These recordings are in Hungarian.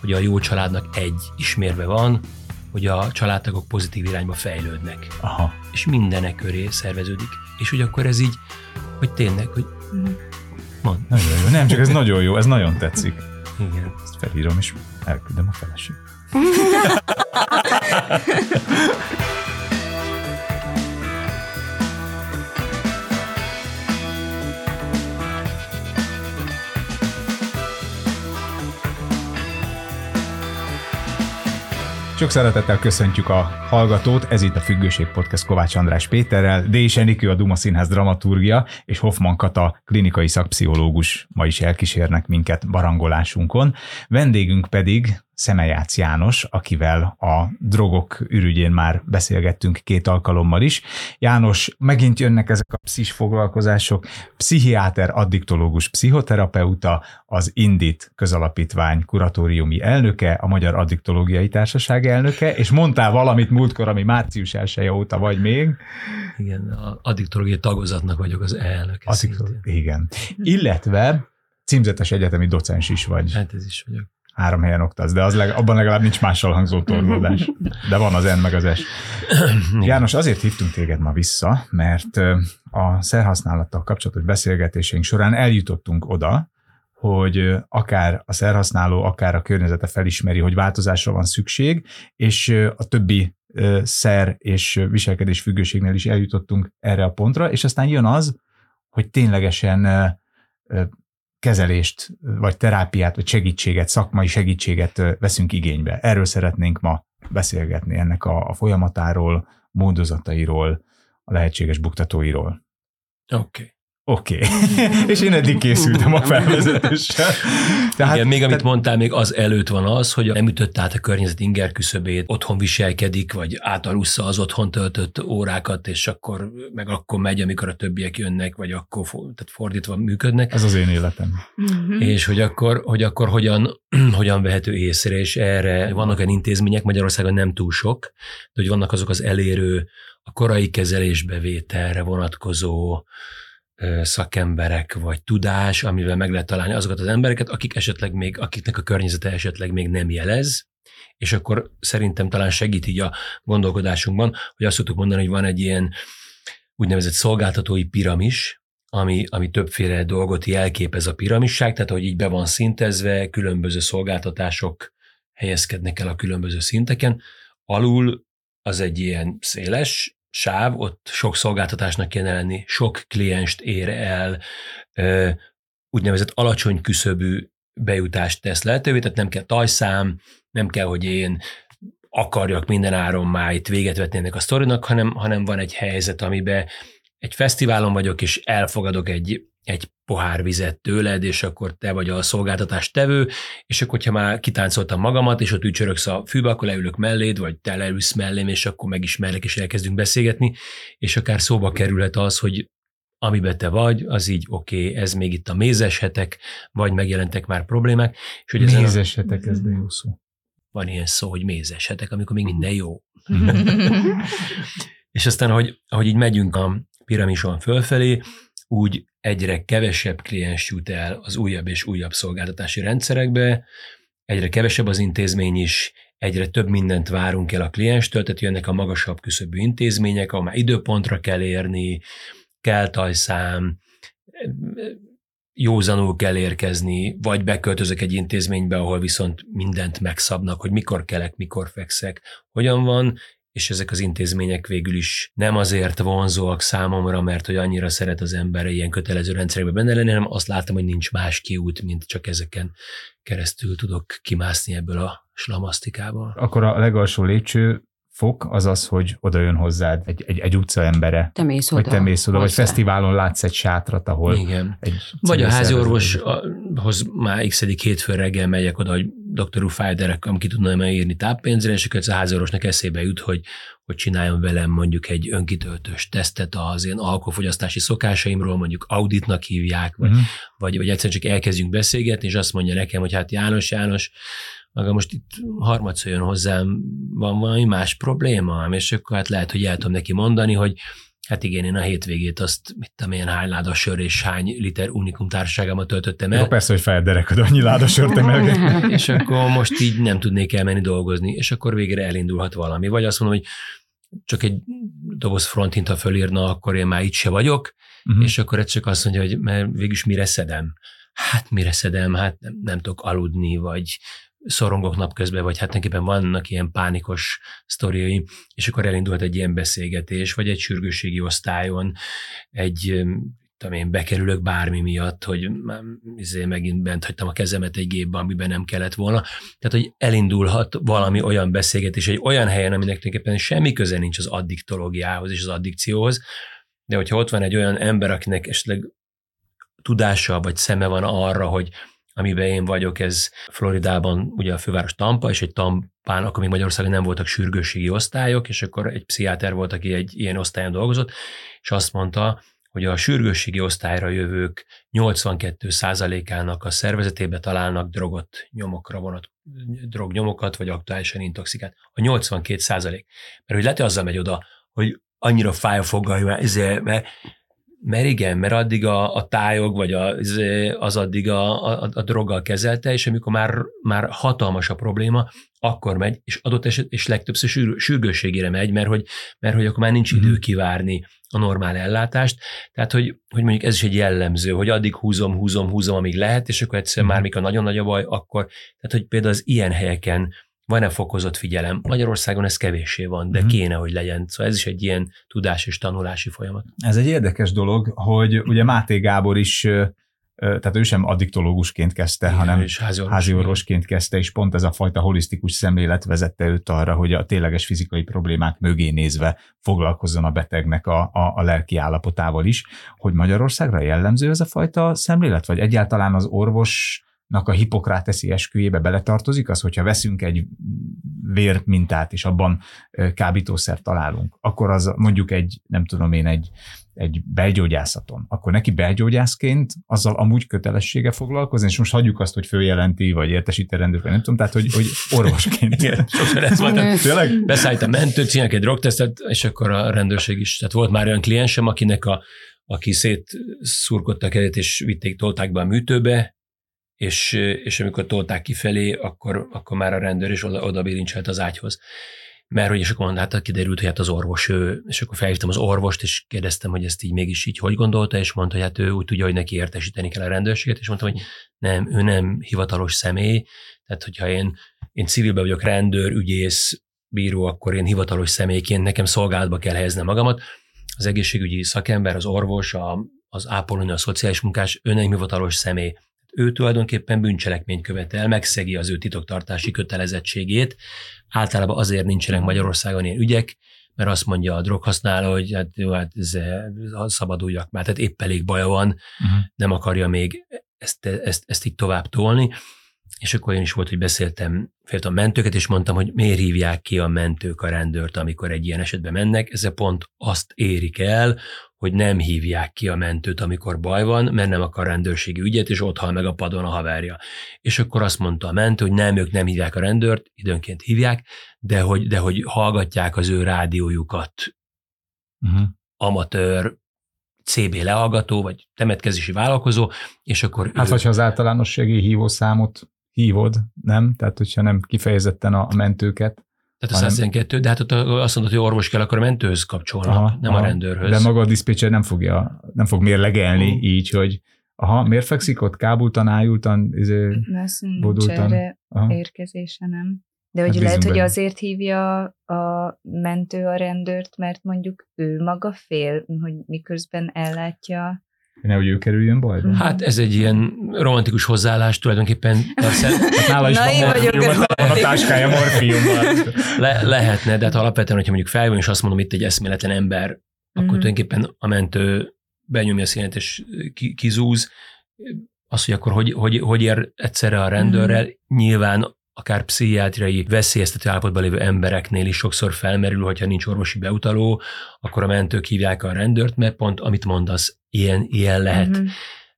hogy a jó családnak egy ismérve van, hogy a családtagok pozitív irányba fejlődnek. Aha. És mindenek köré szerveződik. És hogy akkor ez így, hogy tényleg, hogy mond. Nagyon jó. Nem, csak ez nagyon jó, ez nagyon tetszik. Igen. Ezt felírom, és elküldöm a feleség. Sok szeretettel köszöntjük a hallgatót, ez itt a Függőség Podcast Kovács András Péterrel, D. Enikő a Duma Színház dramaturgia, és Hoffman Kata klinikai szakpszichológus ma is elkísérnek minket barangolásunkon. Vendégünk pedig Szemejács János, akivel a drogok ürügyén már beszélgettünk két alkalommal is. János, megint jönnek ezek a pszis foglalkozások, pszichiáter, addiktológus, pszichoterapeuta, az Indit közalapítvány kuratóriumi elnöke, a Magyar Addiktológiai Társaság elnöke, és mondtál valamit múltkor, ami március 1 óta vagy még. Igen, a addiktológiai tagozatnak vagyok az elnöke Addiktológia, igen. Illetve címzetes egyetemi docens is vagy. Hát ez is vagyok három helyen oktasz, de az leg, abban legalább nincs mással hangzó torlódás. De van az N meg az S. János, azért hívtunk téged ma vissza, mert a szerhasználattal kapcsolatos beszélgetéseink során eljutottunk oda, hogy akár a szerhasználó, akár a környezete felismeri, hogy változásra van szükség, és a többi szer és viselkedés függőségnél is eljutottunk erre a pontra, és aztán jön az, hogy ténylegesen kezelést, vagy terápiát, vagy segítséget, szakmai segítséget veszünk igénybe. Erről szeretnénk ma beszélgetni, ennek a, a folyamatáról, módozatairól, a lehetséges buktatóiról. Oké. Okay. Oké. Okay. és én eddig készültem a felvezetéssel. Tehát, Igen, még amit te... mondtál, még az előtt van az, hogy nem ütött át a környezet inger küszöbét, otthon viselkedik, vagy átalussza az otthon töltött órákat, és akkor meg akkor megy, amikor a többiek jönnek, vagy akkor tehát fordítva működnek. Ez az én életem. Mm-hmm. És hogy akkor, hogy akkor hogyan, hogyan vehető észre, és erre vannak olyan intézmények, Magyarországon nem túl sok, de hogy vannak azok az elérő, a korai kezelésbevételre vonatkozó szakemberek, vagy tudás, amivel meg lehet találni azokat az embereket, akik esetleg még, akiknek a környezete esetleg még nem jelez, és akkor szerintem talán segít így a gondolkodásunkban, hogy azt szoktuk mondani, hogy van egy ilyen úgynevezett szolgáltatói piramis, ami, ami többféle dolgot jelképez a piramisság, tehát hogy így be van szintezve, különböző szolgáltatások helyezkednek el a különböző szinteken. Alul az egy ilyen széles sáv, ott sok szolgáltatásnak kéne lenni, sok klienst ér el, úgynevezett alacsony küszöbű bejutást tesz lehetővé, tehát nem kell tajszám, nem kell, hogy én akarjak minden áron már véget vetni ennek a sztorinak, hanem, hanem van egy helyzet, amiben egy fesztiválon vagyok, és elfogadok egy egy pohár vizet tőled, és akkor te vagy a szolgáltatás tevő, és akkor, hogyha már kitáncoltam magamat, és ott ücsöröksz a fűbe, akkor leülök melléd, vagy te leülsz mellém, és akkor megismerlek, és elkezdünk beszélgetni, és akár szóba kerülhet az, hogy amiben te vagy, az így oké, okay, ez még itt a mézes hetek, vagy megjelentek már problémák. És hogy mézes a... hetek, ez de jó szó. Van ilyen szó, hogy mézes hetek, amikor még minden jó. és aztán, hogy, ahogy így megyünk a piramison fölfelé, úgy egyre kevesebb kliens jut el az újabb és újabb szolgáltatási rendszerekbe, egyre kevesebb az intézmény is, egyre több mindent várunk el a klienstől, tehát jönnek a magasabb küszöbű intézmények, ahol már időpontra kell érni, kell tajszám, józanul kell érkezni, vagy beköltözök egy intézménybe, ahol viszont mindent megszabnak, hogy mikor kelek, mikor fekszek, hogyan van, és ezek az intézmények végül is nem azért vonzóak számomra, mert hogy annyira szeret az ember ilyen kötelező rendszerekben benne lenni, hanem azt látom, hogy nincs más kiút, mint csak ezeken keresztül tudok kimászni ebből a slamasztikából. Akkor a legalsó lépcső fok az az, hogy oda jön hozzád egy, egy, egy utca embere. Te mész oda. Vagy te mész oda, vagy fesztiválon látsz egy sátrat, ahol Igen. Egy vagy a házi orvoshoz már x hétfő reggel megyek oda, hogy dr. Ufájder, ami ki tudna írni táppénzre, és akkor a házi orvosnak eszébe jut, hogy, hogy csináljon velem mondjuk egy önkitöltős tesztet az én alkoholfogyasztási szokásaimról, mondjuk auditnak hívják, vagy, uh-huh. vagy, vagy egyszerűen csak elkezdjünk beszélgetni, és azt mondja nekem, hogy hát János, János, maga most itt harmadszor jön hozzám, van valami más probléma, és akkor hát lehet, hogy el tudom neki mondani, hogy Hát igen, én a hétvégét azt, mit tudom én, hány láda sör és hány liter unikum társaságában töltöttem Jó, el. persze, hogy felderekad annyi láda sört emelgetni. és akkor most így nem tudnék elmenni dolgozni, és akkor végre elindulhat valami. Vagy azt mondom, hogy csak egy doboz frontint, ha fölírna, akkor én már itt se vagyok, Mhm. és akkor ez csak azt mondja, hogy mert végülis mire szedem? Hát mire szedem? Hát nem, nem tudok aludni, vagy szorongok napközben, vagy hát tulajdonképpen vannak ilyen pánikos sztoriai, és akkor elindult egy ilyen beszélgetés, vagy egy sürgősségi osztályon, egy tudom én, bekerülök bármi miatt, hogy izé, megint bent hagytam a kezemet egy gépbe, amiben nem kellett volna. Tehát, hogy elindulhat valami olyan beszélgetés egy olyan helyen, aminek tulajdonképpen semmi köze nincs az addiktológiához és az addikcióhoz, de hogyha ott van egy olyan ember, akinek esetleg tudása vagy szeme van arra, hogy amiben én vagyok, ez Floridában ugye a főváros Tampa, és egy Tampán, akkor még Magyarországon nem voltak sürgősségi osztályok, és akkor egy pszichiáter volt, aki egy ilyen osztályon dolgozott, és azt mondta, hogy a sürgősségi osztályra jövők 82%-ának a szervezetébe találnak drogot, nyomokra vonat, drognyomokat, vagy aktuálisan intoxikát. A 82 százalék. Mert hogy lehet, hogy azzal megy oda, hogy annyira fáj a foga, hogy már, ezért, mert, mert igen, mert addig a, a tájog, vagy a, az addig a, a, a droggal kezelte, és amikor már, már hatalmas a probléma, akkor megy, és adott eset, és legtöbbször sűr, sürgősségére megy, mert hogy, mert hogy akkor már nincs idő kivárni a normál ellátást. Tehát, hogy, hogy mondjuk ez is egy jellemző, hogy addig húzom, húzom, húzom, amíg lehet, és akkor egyszer már mikor nagyon nagy a baj, akkor, tehát, hogy például az ilyen helyeken van-e fokozott figyelem? Magyarországon ez kevéssé van, de Mhm. kéne, hogy legyen. Szóval ez is egy ilyen tudás és tanulási folyamat. Ez egy érdekes dolog, hogy ugye Máté Gábor is, tehát ő sem addiktológusként kezdte, Igen, hanem és házi orvos. házi orvosként kezdte, és pont ez a fajta holisztikus szemlélet vezette őt arra, hogy a tényleges fizikai problémák mögé nézve foglalkozzon a betegnek a, a, a lelki állapotával is. Hogy Magyarországra jellemző ez a fajta szemlélet, vagy egyáltalán az orvosnak a hipokráteszi esküjébe beletartozik az, hogyha veszünk egy vérmintát, és abban kábítószer találunk, akkor az mondjuk egy, nem tudom én, egy, egy belgyógyászaton, akkor neki belgyógyászként azzal amúgy kötelessége foglalkozni, és most hagyjuk azt, hogy följelenti, vagy értesíti a rendőrt, vagy nem tudom, tehát, hogy, hogy orvosként. Igen, sokszor ez volt. Tényleg? Beszállít a mentőt, csinálják egy drogtesztet, és akkor a rendőrség is. Tehát volt már olyan kliensem, akinek a, aki szétszurkodta a kezét, és vitték, tolták be a műtőbe, és, és amikor tolták kifelé, akkor, akkor már a rendőr is oda, oda az ágyhoz. Mert hogy és akkor mondta, hát kiderült, hogy hát az orvos ő, és akkor felhívtam az orvost, és kérdeztem, hogy ezt így mégis így hogy gondolta, és mondta, hogy hát ő úgy tudja, hogy neki értesíteni kell a rendőrséget, és mondtam, hogy nem, ő nem hivatalos személy, tehát hogyha én, én civilben vagyok rendőr, ügyész, bíró, akkor én hivatalos személyként nekem szolgálatba kell helyeznem magamat. Az egészségügyi szakember, az orvos, a, az ápolónő, a szociális munkás, ő nem hivatalos személy. Ő tulajdonképpen bűncselekményt követel, megszegi az ő titoktartási kötelezettségét. Általában azért nincsenek Magyarországon ilyen ügyek, mert azt mondja a droghasználó, hogy hát jó, hát ez, ez, szabaduljak már, tehát épp elég baja van, uh-huh. nem akarja még ezt, ezt, ezt így tovább tolni. És akkor én is volt, hogy beszéltem félt a mentőket, és mondtam, hogy miért hívják ki a mentők a rendőrt, amikor egy ilyen esetben mennek. Ezzel pont azt érik el, hogy nem hívják ki a mentőt, amikor baj van, mert nem akar rendőrségi ügyet, és ott hal meg a padon a haverja. És akkor azt mondta a mentő, hogy nem, ők nem hívják a rendőrt, időnként hívják, de hogy, de hogy hallgatják az ő rádiójukat. Uh-huh. Amatőr, CB lehallgató, vagy temetkezési vállalkozó, és akkor... Hát, ő... hogyha az általánossági hívószámot hívod, nem? Tehát, hogyha nem kifejezetten a mentőket. Tehát a 112, de hát ott azt mondod, hogy orvos kell, akkor a mentőhöz kapcsolnak, aha, nem aha, a rendőrhöz. De maga a diszpécser nem fogja, nem fog mérlegelni uh. így, hogy aha, miért fekszik ott kábultan, ájultan, izé, bodultan? erre aha. érkezése, nem? De hogy hát lehet, hogy azért hívja a mentő a rendőrt, mert mondjuk ő maga fél, hogy miközben ellátja Nehogy ő kerüljön bajba? Hát ez egy ilyen romantikus hozzáállás tulajdonképpen. Persze, hát nála is Na, van, morfium, van a táskája morfiummal. Le, lehetne, de hát alapvetően, hogyha mondjuk fel van, és azt mondom, itt egy eszméletlen ember, mm-hmm. akkor tulajdonképpen a mentő benyomja a színet és kizúz. Az, hogy akkor hogy, hogy, hogy ér egyszerre a rendőrrel, mm-hmm. nyilván akár pszichiátriai veszélyeztető állapotban lévő embereknél is sokszor felmerül, hogyha nincs orvosi beutaló, akkor a mentők hívják a rendőrt, mert pont amit mondasz, ilyen, ilyen lehet. Mm-hmm.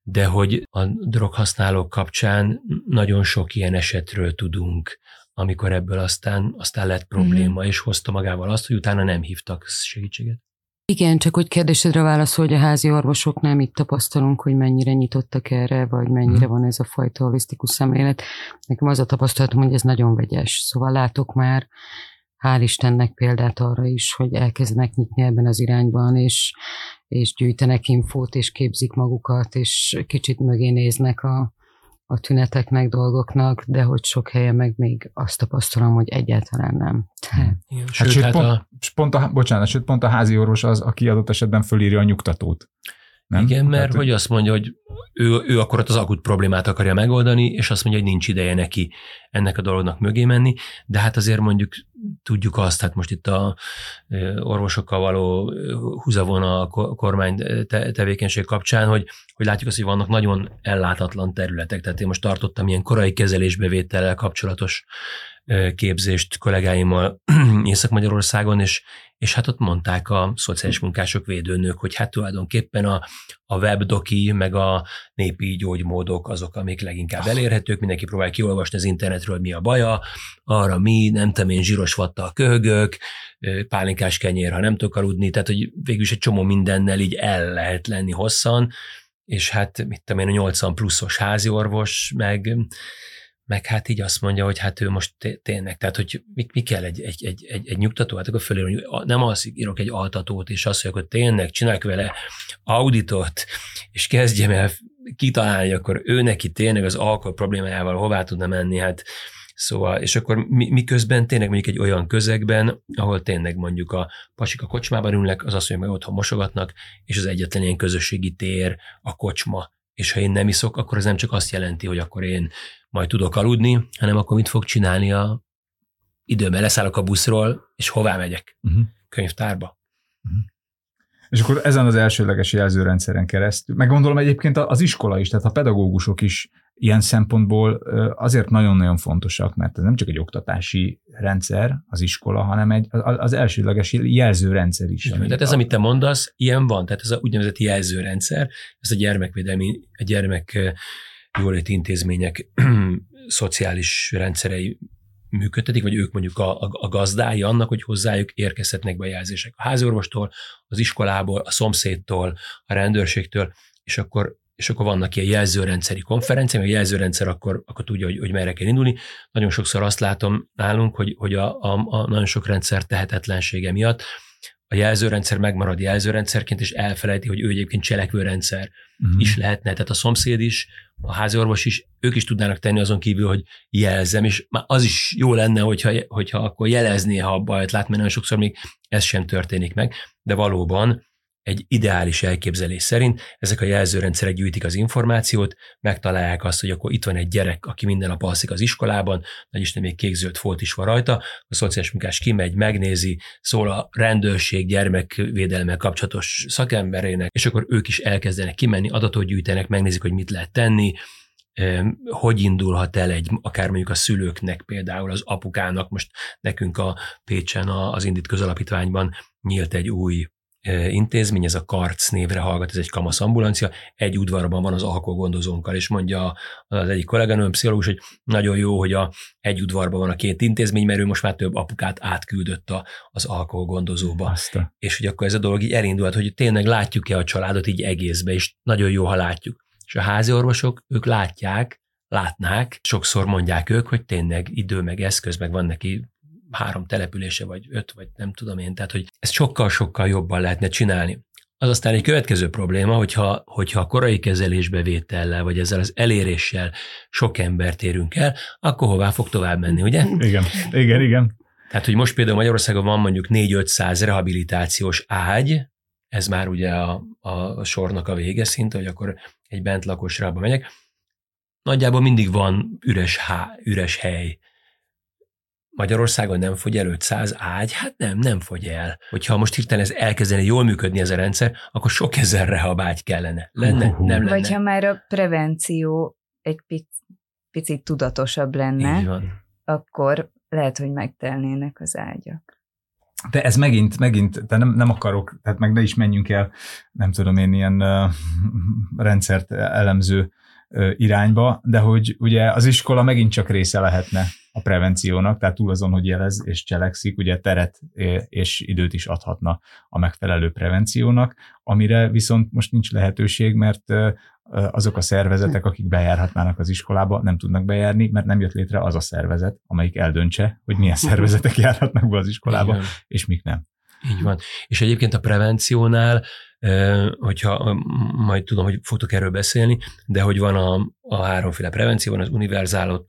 De hogy a droghasználók kapcsán nagyon sok ilyen esetről tudunk, amikor ebből aztán, aztán lett probléma, mm-hmm. és hozta magával azt, hogy utána nem hívtak segítséget. Igen, csak hogy kérdésedre válaszol, hogy a házi orvosoknál mit tapasztalunk, hogy mennyire nyitottak erre, vagy mennyire van ez a fajta holisztikus szemlélet. Nekem az a tapasztalatom, hogy ez nagyon vegyes. Szóval látok már hál' Istennek példát arra is, hogy elkezdenek nyitni ebben az irányban, és, és gyűjtenek infót, és képzik magukat, és kicsit mögé néznek a, a tüneteknek, dolgoknak, de hogy sok helyen meg még azt tapasztalom, hogy egyáltalán nem. Tehát... Igen, hát sőt, hát pont, a... pont a, bocsánat, sőt, pont a házi orvos az, aki adott esetben fölírja a nyugtatót. Nem? Igen, mert Tehát, hogy azt mondja, hogy ő, ő akkor ott az akut problémát akarja megoldani, és azt mondja, hogy nincs ideje neki ennek a dolognak mögé menni, de hát azért mondjuk tudjuk azt, hát most itt a orvosokkal való húzavona a kormány tevékenység kapcsán, hogy, hogy látjuk azt, hogy vannak nagyon ellátatlan területek. Tehát én most tartottam ilyen korai kezelésbevétellel kapcsolatos képzést kollégáimmal Észak-Magyarországon, és, és hát ott mondták a szociális munkások védőnök, hogy hát tulajdonképpen a, a webdoki, meg a népi gyógymódok azok, amik leginkább elérhetők, mindenki próbál kiolvasni az internetről, mi a baja, arra mi, nem tudom én, zsíros vattal köhögök, pálinkás kenyér, ha nem tudok aludni, tehát hogy végül is egy csomó mindennel így el lehet lenni hosszan, és hát mit tudom én, a 80 pluszos háziorvos, meg meg hát így azt mondja, hogy hát ő most tényleg, tehát hogy mi, mi kell egy, egy, egy, egy, egy nyugtató, hát akkor fölírom, hogy nem az írok egy altatót, és azt mondja, hogy tényleg csinálok vele auditot, és kezdjem el kitalálni, akkor ő neki tényleg az alkohol problémájával hová tudna menni, hát Szóval, és akkor mi, miközben tényleg mondjuk egy olyan közegben, ahol tényleg mondjuk a pasik a kocsmában ülnek, az azt mondja, hogy otthon mosogatnak, és az egyetlen ilyen közösségi tér a kocsma. És ha én nem iszok, akkor ez nem csak azt jelenti, hogy akkor én majd tudok aludni, hanem akkor mit fog csinálni a időben. Leszállok a buszról, és hová megyek? Uh-huh. Könyvtárba. Uh-huh. És akkor ezen az elsőleges jelzőrendszeren keresztül, meg gondolom egyébként az iskola is, tehát a pedagógusok is ilyen szempontból azért nagyon-nagyon fontosak, mert ez nem csak egy oktatási rendszer, az iskola, hanem egy, az elsőleges jelzőrendszer is. Igen, tehát ez, amit te mondasz, ilyen van, tehát ez a úgynevezett jelzőrendszer, ez a gyermekvédelmi, a gyermek jóléti intézmények szociális rendszerei működtetik, vagy ők mondjuk a, a, a gazdái annak, hogy hozzájuk érkezhetnek be jelzések a háziorvostól, az iskolából, a szomszédtól, a rendőrségtől, és akkor és akkor vannak ilyen jelzőrendszeri konferenciák, a jelzőrendszer akkor, akkor tudja, hogy, hogy merre kell indulni. Nagyon sokszor azt látom nálunk, hogy, hogy a, a, a nagyon sok rendszer tehetetlensége miatt a jelzőrendszer megmarad jelzőrendszerként, és elfelejti, hogy ő egyébként cselekvőrendszer uh-huh. is lehetne. Tehát a szomszéd is, a háziorvos is, ők is tudnának tenni azon kívül, hogy jelzem, és már az is jó lenne, hogyha, hogyha akkor jelezné, ha a bajt lát, mert nagyon sokszor még ez sem történik meg, de valóban egy ideális elképzelés szerint ezek a jelzőrendszerek gyűjtik az információt, megtalálják azt, hogy akkor itt van egy gyerek, aki minden nap alszik az iskolában, nagy Isten még kék-zöld folt is van rajta, a szociális munkás kimegy, megnézi, szól a rendőrség gyermekvédelemmel kapcsolatos szakemberének, és akkor ők is elkezdenek kimenni, adatot gyűjtenek, megnézik, hogy mit lehet tenni, hogy indulhat el egy, akár mondjuk a szülőknek például, az apukának, most nekünk a Pécsen az Indit közalapítványban nyílt egy új intézmény, ez a Karc névre hallgat, ez egy kamasz ambulancia, egy udvarban van az alkoholgondozónkkal, és mondja az egyik kolléganőm, pszichológus, hogy nagyon jó, hogy a, egy udvarban van a két intézmény, mert ő most már több apukát átküldött a, az alkoholgondozóba. Aztán. És hogy akkor ez a dolog így elindult, hogy tényleg látjuk-e a családot így egészbe, és nagyon jó, ha látjuk. És a házi orvosok, ők látják, látnák, sokszor mondják ők, hogy tényleg idő, meg eszköz, meg van neki három települése, vagy öt, vagy nem tudom én, tehát hogy ezt sokkal-sokkal jobban lehetne csinálni. Az aztán egy következő probléma, hogyha, hogyha a korai kezelésbevétellel, vagy ezzel az eléréssel sok embert érünk el, akkor hová fog tovább menni, ugye? Igen, igen, igen. Tehát, hogy most például Magyarországon van mondjuk 4-500 rehabilitációs ágy, ez már ugye a, a sornak a vége szint, hogy akkor egy bentlakosrába megyek. Nagyjából mindig van üres, há, üres hely Magyarországon nem fogy el 500 ágy? Hát nem, nem fogy el. Hogyha most hirtelen ez elkezdeni jól működni ez a rendszer, akkor sok ezer rehab ágy kellene. Lenne? Uh-huh. Nem lenne. Vagy ha már a prevenció egy pic, picit tudatosabb lenne, akkor lehet, hogy megtelnének az ágyak. De ez megint, megint, de nem, nem akarok, tehát meg ne is menjünk el, nem tudom én, ilyen uh, rendszert elemző uh, irányba, de hogy ugye az iskola megint csak része lehetne a prevenciónak, tehát túl azon, hogy jelez és cselekszik, ugye teret és időt is adhatna a megfelelő prevenciónak, amire viszont most nincs lehetőség, mert azok a szervezetek, akik bejárhatnának az iskolába, nem tudnak bejárni, mert nem jött létre az a szervezet, amelyik eldöntse, hogy milyen szervezetek járhatnak be az iskolába, Igen. és mik nem. Így van. És egyébként a prevenciónál, hogyha majd tudom, hogy fogtok erről beszélni, de hogy van a, a háromféle prevenció, van az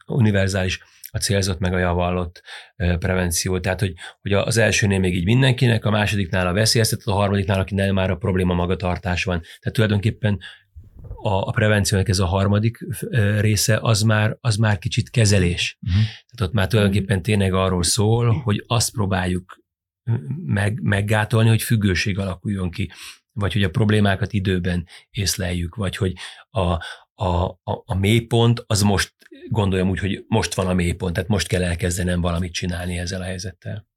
univerzális, a célzott meg a javallott prevenció. Tehát, hogy, hogy az elsőnél még így mindenkinek, a másodiknál a veszélyeztetett, a harmadiknál, akinek már a probléma magatartás van. Tehát tulajdonképpen a, a prevenciónak ez a harmadik része, az már, az már kicsit kezelés. Uh-huh. Tehát ott már tulajdonképpen tényleg arról szól, hogy azt próbáljuk meg, meggátolni, hogy függőség alakuljon ki, vagy hogy a problémákat időben észleljük, vagy hogy a, a, a, a mélypont az most gondoljam úgy, hogy most van a mélypont, tehát most kell elkezdenem valamit csinálni ezzel a helyzettel.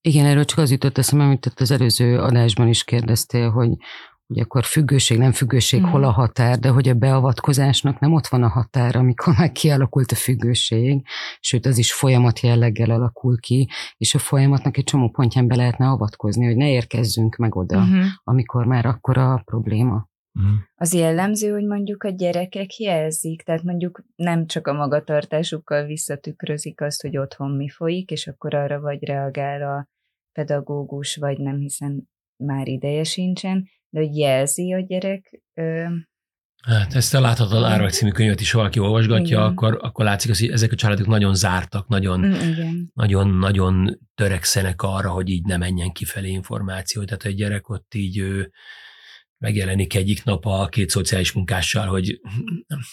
Igen, erről csak az jutott eszembe, amit az előző adásban is kérdeztél, hogy, hogy akkor függőség, nem függőség, mm. hol a határ, de hogy a beavatkozásnak nem ott van a határ, amikor már kialakult a függőség, sőt az is folyamat jelleggel alakul ki, és a folyamatnak egy csomó pontján be lehetne avatkozni, hogy ne érkezzünk meg oda, mm-hmm. amikor már akkor a probléma. Mm. Az jellemző, hogy mondjuk a gyerekek jelzik, tehát mondjuk nem csak a magatartásukkal visszatükrözik azt, hogy otthon mi folyik, és akkor arra vagy reagál a pedagógus, vagy nem, hiszen már ideje sincsen, de hogy jelzi a gyerek. Ö... Hát ezt a láthatatlan árvak című könyvet is valaki olvasgatja, akkor, akkor látszik, hogy ezek a családok nagyon zártak, nagyon, mm, Igen. nagyon, nagyon törekszenek arra, hogy így ne menjen kifelé információ. Tehát egy gyerek ott így ő, megjelenik egyik nap a két szociális munkással, hogy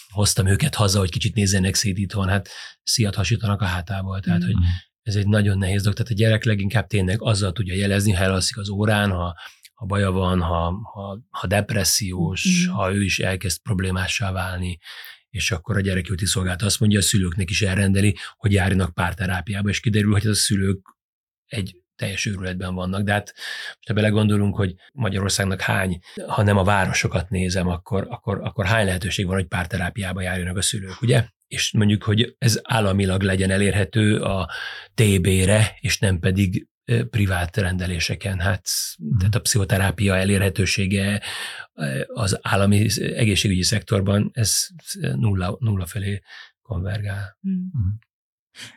hoztam őket haza, hogy kicsit nézzenek szét itthon, hát sziat hasítanak a hátából. Tehát, hogy ez egy nagyon nehéz dolog. Tehát a gyerek leginkább tényleg azzal tudja jelezni, ha elalszik az órán, ha ha baja van, ha, ha, ha depressziós, mm. ha ő is elkezd problémássá válni, és akkor a gyerekjóti szolgálat azt mondja, a szülőknek is elrendeli, hogy járjanak párterápiába, és kiderül, hogy a szülők egy teljes őrületben vannak. De hát most ha belegondolunk, hogy Magyarországnak hány, ha nem a városokat nézem, akkor, akkor, akkor hány lehetőség van, hogy párterápiába járjanak a szülők, ugye? És mondjuk, hogy ez államilag legyen elérhető a TB-re, és nem pedig privát rendeléseken. Hát, mm. tehát a pszichoterápia elérhetősége az állami egészségügyi szektorban, ez nulla, nulla felé konvergál. Mm.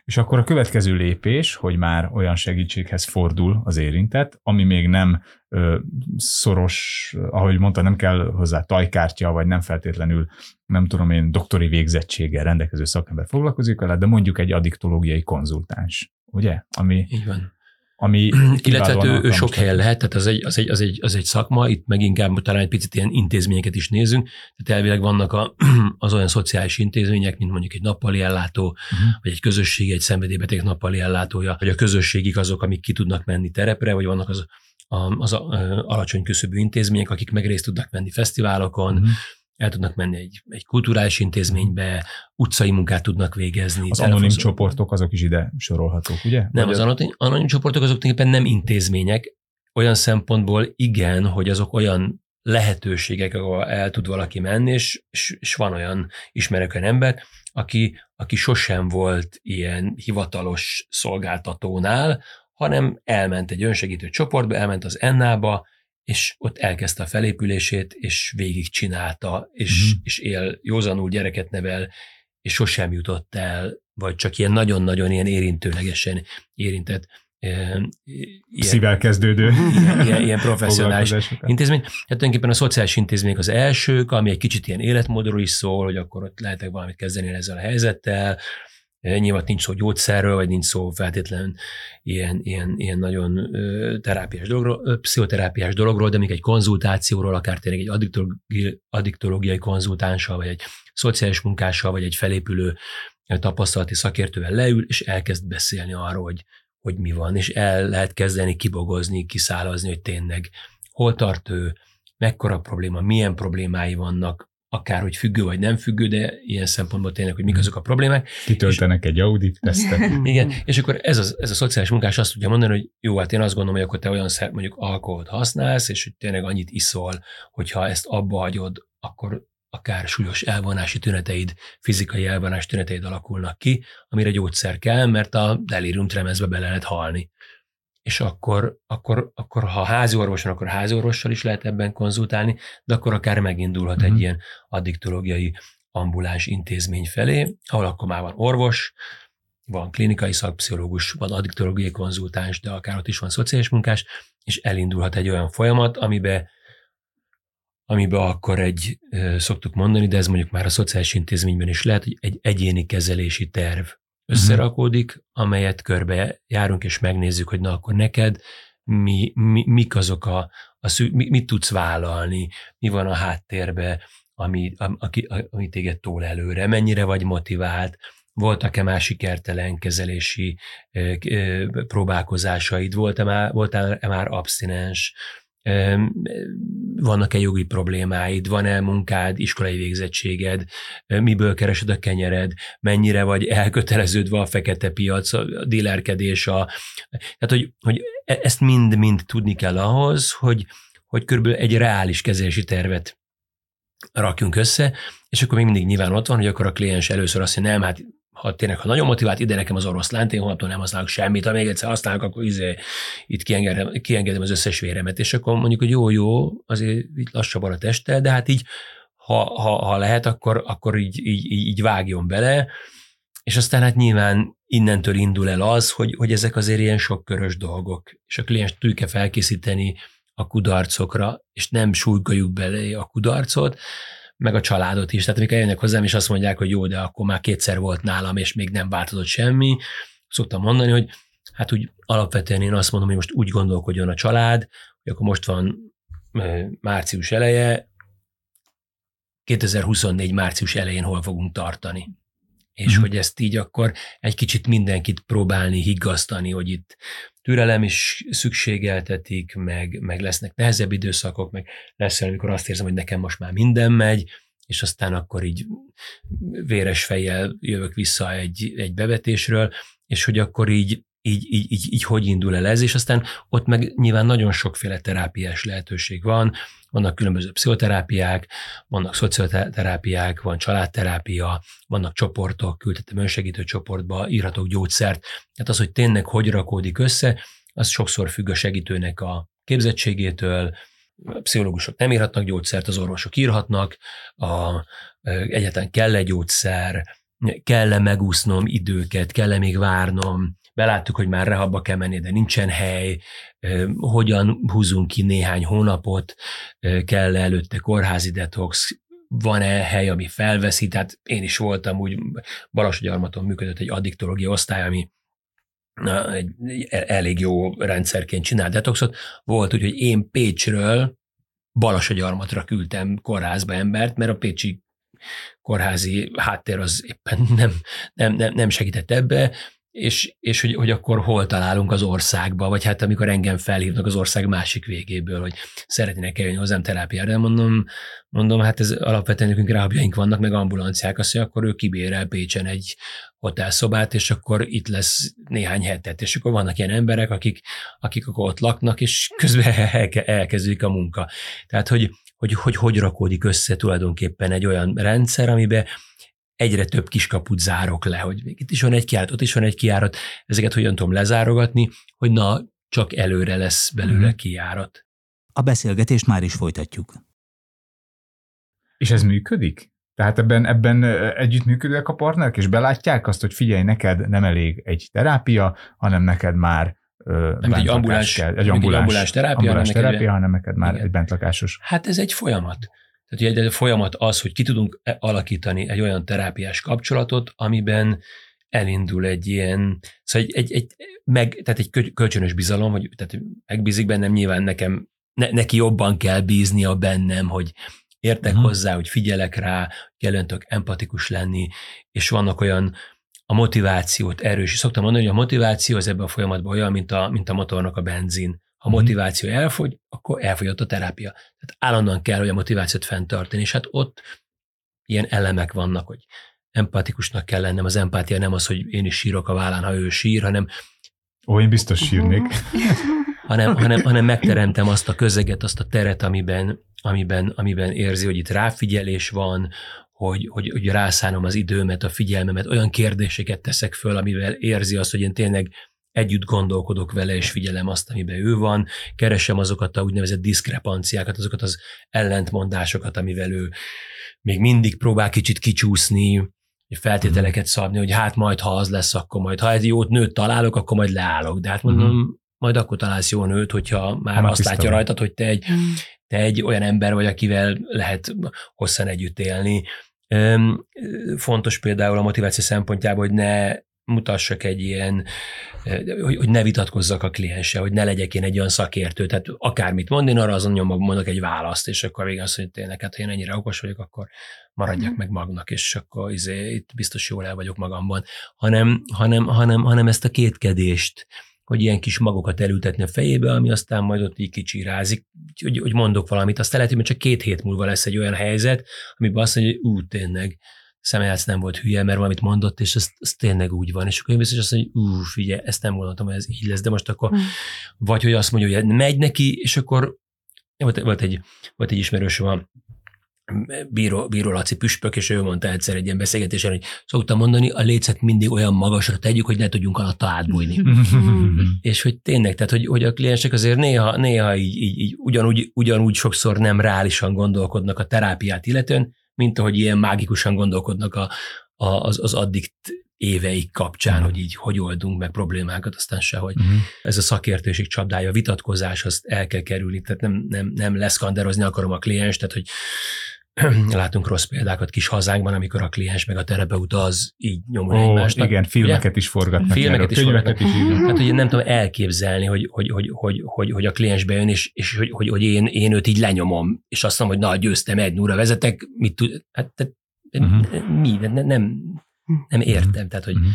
És akkor a következő lépés, hogy már olyan segítséghez fordul az érintett, ami még nem ö, szoros, ahogy mondta, nem kell hozzá tajkártya, vagy nem feltétlenül, nem tudom én, doktori végzettséggel rendelkező szakember foglalkozik vele, de mondjuk egy addiktológiai konzultáns, ugye? Ami Így van ami Illetve ő, ő sok helyen lehet, tehát az egy, az, egy, az, egy, az egy szakma, itt meg inkább talán egy picit ilyen intézményeket is nézünk, tehát elvileg vannak a, az olyan szociális intézmények, mint mondjuk egy nappali ellátó, uh-huh. vagy egy közösség, egy szenvedélybeteg nappali ellátója, vagy a közösségik azok, amik ki tudnak menni terepre, vagy vannak az, a, az a, alacsony küszöbű intézmények, akik meg részt tudnak menni fesztiválokon, uh-huh el tudnak menni egy, egy kulturális intézménybe, utcai munkát tudnak végezni. Az anonim csoportok azok is ide sorolhatók, ugye? Nem, Vagy az anonim, anonim csoportok azok tulajdonképpen nem intézmények, olyan szempontból igen, hogy azok olyan lehetőségek, ahol el tud valaki menni, és, és, és van olyan, ismerek olyan ember, aki, aki sosem volt ilyen hivatalos szolgáltatónál, hanem elment egy önsegítő csoportba, elment az Ennába, és ott elkezdte a felépülését, és végig csinálta, és, uh-huh. és él, józanul gyereket nevel, és sosem jutott el, vagy csak ilyen nagyon-nagyon ilyen érintőlegesen érintett ilyen, szívvel kezdődő ilyen, ilyen, ilyen professzionális intézmény. Hát tulajdonképpen a szociális intézmények az elsők, ami egy kicsit ilyen életmódról is szól, hogy akkor ott lehetek valamit kezdeni ezzel a helyzettel, Nyilván nincs szó gyógyszerről, vagy nincs szó feltétlenül ilyen, ilyen, ilyen nagyon terápiás dologról, pszichoterápiás dologról, de még egy konzultációról, akár tényleg egy addiktológiai, konzultánssal, vagy egy szociális munkással, vagy egy felépülő tapasztalati szakértővel leül, és elkezd beszélni arról, hogy, hogy mi van, és el lehet kezdeni kibogozni, kiszálazni, hogy tényleg hol tart ő, mekkora probléma, milyen problémái vannak, akár hogy függő vagy nem függő, de ilyen szempontból tényleg, hogy mik hmm. azok a problémák. Kitöltenek és, egy audit tesztet. Igen, és akkor ez, az, ez a szociális munkás azt tudja mondani, hogy jó, hát én azt gondolom, hogy akkor te olyan szer, mondjuk alkoholt használsz, és hogy tényleg annyit iszol, hogyha ezt abba hagyod, akkor akár súlyos elvonási tüneteid, fizikai elvonás tüneteid alakulnak ki, amire gyógyszer kell, mert a delirium tremezbe bele lehet halni. És akkor, akkor, akkor ha házi orvoson, akkor házi orvossal is lehet ebben konzultálni, de akkor akár megindulhat mm-hmm. egy mhm. ilyen addiktológiai ambuláns intézmény felé, ahol akkor már van orvos, van klinikai szakpszichológus, van addiktológiai konzultáns, de akár ott is van szociális munkás, és elindulhat egy olyan folyamat, amiben amiben akkor egy, szoktuk mondani, de ez mondjuk már a szociális intézményben is lehet, hogy egy egyéni kezelési terv összerakódik, amelyet körbe járunk, és megnézzük, hogy na akkor neked mi, mi, mik azok a, a szü, mi, mit tudsz vállalni, mi van a háttérbe, ami, ami, ami téged tól előre, mennyire vagy motivált, voltak-e már sikertelen kezelési próbálkozásaid, volt-e már, voltál-e már abszinens, vannak-e jogi problémáid, van-e munkád, iskolai végzettséged, miből keresed a kenyered, mennyire vagy elköteleződve a fekete piac, a dílerkedés, a, tehát hogy, hogy e, ezt mind-mind tudni kell ahhoz, hogy, hogy körülbelül egy reális kezelési tervet rakjunk össze, és akkor még mindig nyilván ott van, hogy akkor a kliens először azt mondja, nem, hát ha tényleg, ha nagyon motivált, ide nekem az oroszlánt, én holnaptól nem használok semmit, ha még egyszer használok, akkor izé, itt kiengedem, kiengedem az összes véremet, és akkor mondjuk, hogy jó, jó, azért így lassabban a teste, de hát így, ha, ha, ha lehet, akkor, akkor így, így, így, vágjon bele, és aztán hát nyilván innentől indul el az, hogy, hogy ezek azért ilyen sokkörös dolgok, és a kliens tudjuk felkészíteni a kudarcokra, és nem súlykoljuk bele a kudarcot, meg a családot is. Tehát amikor eljönnek hozzám, és azt mondják, hogy jó, de akkor már kétszer volt nálam, és még nem változott semmi, szoktam mondani, hogy hát úgy alapvetően én azt mondom, hogy most úgy gondolkodjon a család, hogy akkor most van március eleje, 2024 március elején hol fogunk tartani. És mm-hmm. hogy ezt így akkor egy kicsit mindenkit próbálni higgasztani, hogy itt türelem is szükségeltetik, meg, meg lesznek nehezebb időszakok, meg lesz olyan, amikor azt érzem, hogy nekem most már minden megy, és aztán akkor így véres fejjel jövök vissza egy, egy bevetésről, és hogy akkor így, így, így, így, így hogy indul el ez, és aztán ott meg nyilván nagyon sokféle terápiás lehetőség van, vannak különböző pszichoterápiák, vannak szocioterápiák, van családterápia, vannak csoportok, küldhetem önsegítő csoportba, írhatok gyógyszert. Tehát az, hogy tényleg hogy rakódik össze, az sokszor függ a segítőnek a képzettségétől, a pszichológusok nem írhatnak gyógyszert, az orvosok írhatnak, a, egyáltalán kell-e gyógyszer, kell-e megúsznom időket, kell-e még várnom, beláttuk, hogy már rehabba kell menni, de nincsen hely, hogyan húzunk ki néhány hónapot, kell előtte kórházi detox, van-e hely, ami felveszi, tehát én is voltam úgy, Balassagyarmaton működött egy addiktológia osztály, ami egy elég jó rendszerként csinál detoxot. Volt úgy, hogy én Pécsről Balassagyarmatra küldtem kórházba embert, mert a pécsi kórházi háttér az éppen nem, nem, nem, nem segített ebbe, és, és hogy, hogy akkor hol találunk az országba, vagy hát amikor engem felhívnak az ország másik végéből, hogy szeretnének eljönni hozzám terápiára, mondom, mondom, hát ez alapvetően nekünk rábjaink vannak, meg ambulanciák, azt mondja, akkor ő kibérel Pécsen egy hotelszobát, és akkor itt lesz néhány hetet, és akkor vannak ilyen emberek, akik, akik akkor ott laknak, és közben elkezdődik a munka. Tehát, hogy, hogy, hogy hogy rakódik össze tulajdonképpen egy olyan rendszer, amiben egyre több kiskaput zárok le, hogy még itt is van egy kiárat, ott is van egy kiárat, ezeket hogyan tudom lezárogatni, hogy na, csak előre lesz belőle mm. kiárat. A beszélgetést már is folytatjuk. És ez működik? Tehát ebben, ebben együttműködőek a partnerek, és belátják azt, hogy figyelj, neked nem elég egy terápia, hanem neked már nem egy ambulás, kell, egy ambulás, ambulás terápia, ambulás hanem, terápia, hanem neked már igen. egy bentlakásos. Hát ez egy folyamat. Tehát egy folyamat az, hogy ki tudunk e- alakítani egy olyan terápiás kapcsolatot, amiben elindul egy ilyen, szóval egy, egy, egy, meg, tehát egy kölcsönös bizalom, hogy tehát megbízik bennem, nyilván nekem, ne, neki jobban kell bíznia bennem, hogy értek uh-huh. hozzá, hogy figyelek rá, kellően empatikus lenni, és vannak olyan, a motivációt erős. Szoktam mondani, hogy a motiváció az ebben a folyamatban olyan, mint a, mint a motornak a benzin. Ha mhm. motiváció elfogy, akkor elfogyott a terápia. Tehát állandóan kell, hogy a motivációt fenntartani, és hát ott ilyen elemek vannak, hogy empatikusnak kell lennem. Az empátia nem az, hogy én is sírok a vállán, ha ő sír, hanem Ó, én biztos sírnék. hanem, hanem, hanem megteremtem azt a közeget, azt a teret, amiben, amiben, amiben érzi, hogy itt ráfigyelés van, hogy, hogy, hogy rászánom az időmet, a figyelmemet, olyan kérdéseket teszek föl, amivel érzi azt, hogy én tényleg együtt gondolkodok vele, és figyelem azt, amiben ő van, keresem azokat a úgynevezett diszkrepanciákat, azokat az ellentmondásokat, amivel ő még mindig próbál kicsit kicsúszni, feltételeket szabni, hogy hát majd, ha az lesz, akkor majd, ha egy jót nőt találok, akkor majd leállok. De hát mondom, uh-huh. majd akkor találsz jó nőt, hogyha már hát azt látja rajtad, hogy te egy, te egy olyan ember vagy, akivel lehet hosszan együtt élni. Fontos például a motiváció szempontjából, hogy ne mutassak egy ilyen, hogy, hogy ne vitatkozzak a klienssel, hogy ne legyek én egy olyan szakértő, tehát akármit mond, én arra azon nyomok, mondok egy választ, és akkor végül azt, hogy tényleg, hát ha én ennyire okos vagyok, akkor maradjak mm. meg magnak, és akkor izé, itt biztos jól el vagyok magamban, hanem, hanem, hanem, hanem ezt a kétkedést, hogy ilyen kis magokat elültetni a fejébe, ami aztán majd ott így kicsirázik, hogy, hogy mondok valamit. Azt lehet, hogy csak két hét múlva lesz egy olyan helyzet, amiben azt mondja, hogy ú, tényleg, szemeljátsz nem volt hülye, mert valamit mondott, és ez, ez tényleg úgy van. És akkor én biztos azt mondja, hogy ú, figyelj, ezt nem gondoltam, hogy ez így lesz, de most akkor, mm. vagy hogy azt mondja, hogy megy neki, és akkor volt, volt, egy, volt egy ismerős van, Bíró, Bíró Laci püspök, és ő mondta egyszer egy ilyen beszélgetésen, hogy szoktam mondani, a lécet mindig olyan magasra tegyük, hogy ne tudjunk alatta átbújni. és hogy tényleg, tehát hogy, hogy a kliensek azért néha, néha így, így, így ugyanúgy, ugyanúgy sokszor nem reálisan gondolkodnak a terápiát illetően, mint ahogy ilyen mágikusan gondolkodnak a, a, az, az addikt éveik kapcsán, hogy így hogy oldunk meg problémákat, aztán sehogy. Uh-huh. Ez a szakértőség csapdája, a vitatkozás, azt el kell kerülni, tehát nem, nem, nem leszkanderozni akarom a kliens, tehát hogy látunk rossz példákat kis hazánkban, amikor a kliens meg a terapeuta az így nyomul oh, egymásnak. Igen, filmeket ugye? is forgatnak. Filmeket is forgatnak. Is hát ugye nem tudom elképzelni, hogy, hogy, hogy, hogy, hogy, hogy a kliens bejön, és, és hogy, hogy, hogy én, én őt így lenyomom, és azt mondom, hogy na, győztem, egy núra vezetek, mit tud, hát te, uh-huh. mi, nem, nem, nem értem, tehát hogy, uh-huh.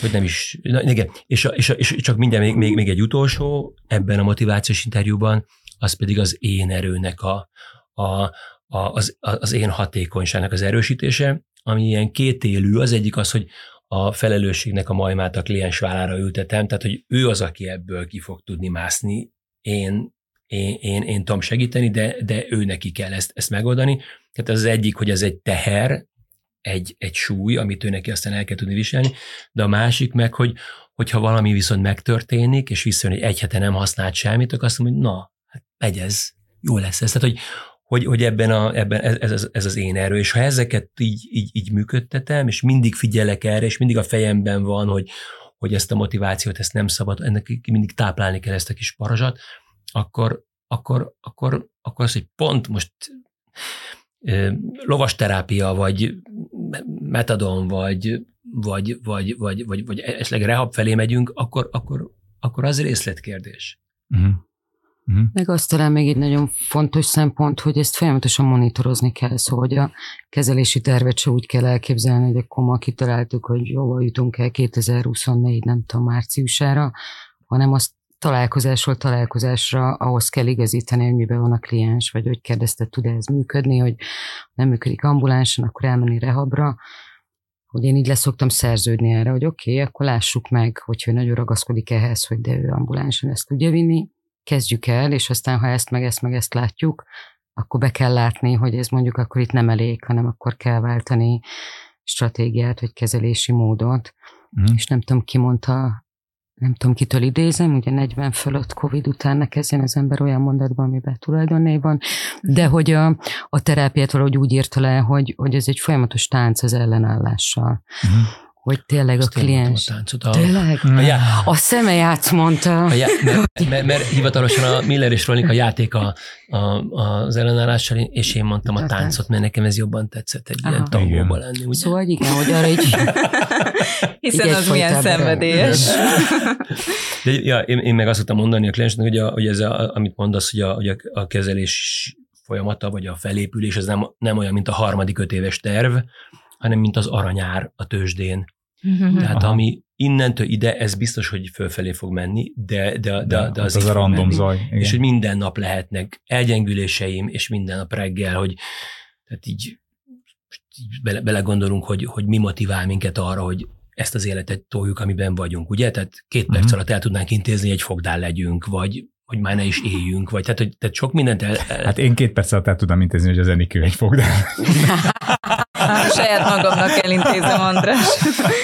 hogy nem is, na, igen, és, a, és, a, és csak minden, még, még, még egy utolsó ebben a motivációs interjúban, az pedig az én erőnek a, a, az, az én hatékonyságnak az erősítése, ami ilyen kétélű, az egyik az, hogy a felelősségnek a majmát a kliens vállára ültetem, tehát hogy ő az, aki ebből ki fog tudni mászni, én, én, én, én tudom segíteni, de, de ő neki kell ezt, ezt megoldani. Tehát az, egyik, hogy ez egy teher, egy, egy súly, amit ő neki aztán el kell tudni viselni, de a másik meg, hogy hogyha valami viszont megtörténik, és visszajön, hogy egy hete nem használt semmit, akkor azt mondom, hogy na, hát megy ez, jó lesz ez. Tehát, hogy, hogy, hogy ebben, a, ebben ez, ez, ez az én erő, és ha ezeket így, így, így működtetem, és mindig figyelek erre, és mindig a fejemben van, hogy, hogy ezt a motivációt, ezt nem szabad, ennek mindig táplálni kell ezt a kis parazsat, akkor, akkor, akkor, akkor az, hogy pont most lovas terápia, vagy metadon, vagy, vagy, vagy, vagy, vagy, vagy esetleg rehab felé megyünk, akkor, akkor, akkor az részletkérdés. Uh-huh. Uh-huh. Meg azt talán még egy nagyon fontos szempont, hogy ezt folyamatosan monitorozni kell, szóval hogy a kezelési tervet se úgy kell elképzelni, hogy akkor ma kitaláltuk, hogy jóval jutunk el 2024, nem tudom, márciusára, hanem azt találkozásról találkozásra ahhoz kell igazítani, hogy miben van a kliens, vagy hogy kérdezte, tud ez működni, hogy nem működik ambulánsan, akkor elmenni rehabra, hogy én így leszoktam szerződni erre, hogy oké, okay, akkor lássuk meg, hogyha ő nagyon ragaszkodik ehhez, hogy de ő ambulánsan ezt tudja vinni, kezdjük el, és aztán ha ezt meg ezt meg ezt látjuk, akkor be kell látni, hogy ez mondjuk akkor itt nem elég, hanem akkor kell váltani stratégiát, vagy kezelési módot. Mm. És nem tudom, ki mondta, nem tudom, kitől idézem, ugye 40 fölött Covid után ne kezdjen az ember olyan mondatban, amiben tulajdonné van, de hogy a, a terápiát valahogy úgy írta le, hogy, hogy ez egy folyamatos tánc az ellenállással. Mm hogy tényleg Azt a kliens. A táncot, a, tényleg? A, já, a szemejátsz mondta. A já, mert, mert, mert, hivatalosan a Miller és Rolik a játék a, a, az ellenállással, és én mondtam a táncot, mert nekem ez jobban tetszett egy Aha. ilyen tangóban lenni. Ugye? Szóval igen, hogy arra így... Hiszen így az milyen szenvedélyes. De ja, én, én meg azt tudtam mondani a kliensnek, hogy, a, hogy ez, a, amit mondasz, hogy a, hogy a, a kezelés folyamata, vagy a felépülés, az nem, nem olyan, mint a harmadik öt éves terv, hanem mint az aranyár a tőzsdén. Mm-hmm. Tehát Aha. ami innentől ide, ez biztos, hogy fölfelé fog menni, de, de, de, de az, az a random menni. zaj. Igen. És hogy minden nap lehetnek elgyengüléseim, és minden nap reggel, hogy tehát így, így bele, belegondolunk, hogy, hogy mi motivál minket arra, hogy ezt az életet toljuk, amiben vagyunk, ugye? Tehát két perc uh-huh. alatt el tudnánk intézni, egy fogdál legyünk, vagy hogy már ne is éljünk, vagy tehát, hogy tehát sok mindent el, el... Hát én két perc alatt el tudom intézni, hogy az Enikő egy fog, de... Saját magamnak elintézem, András.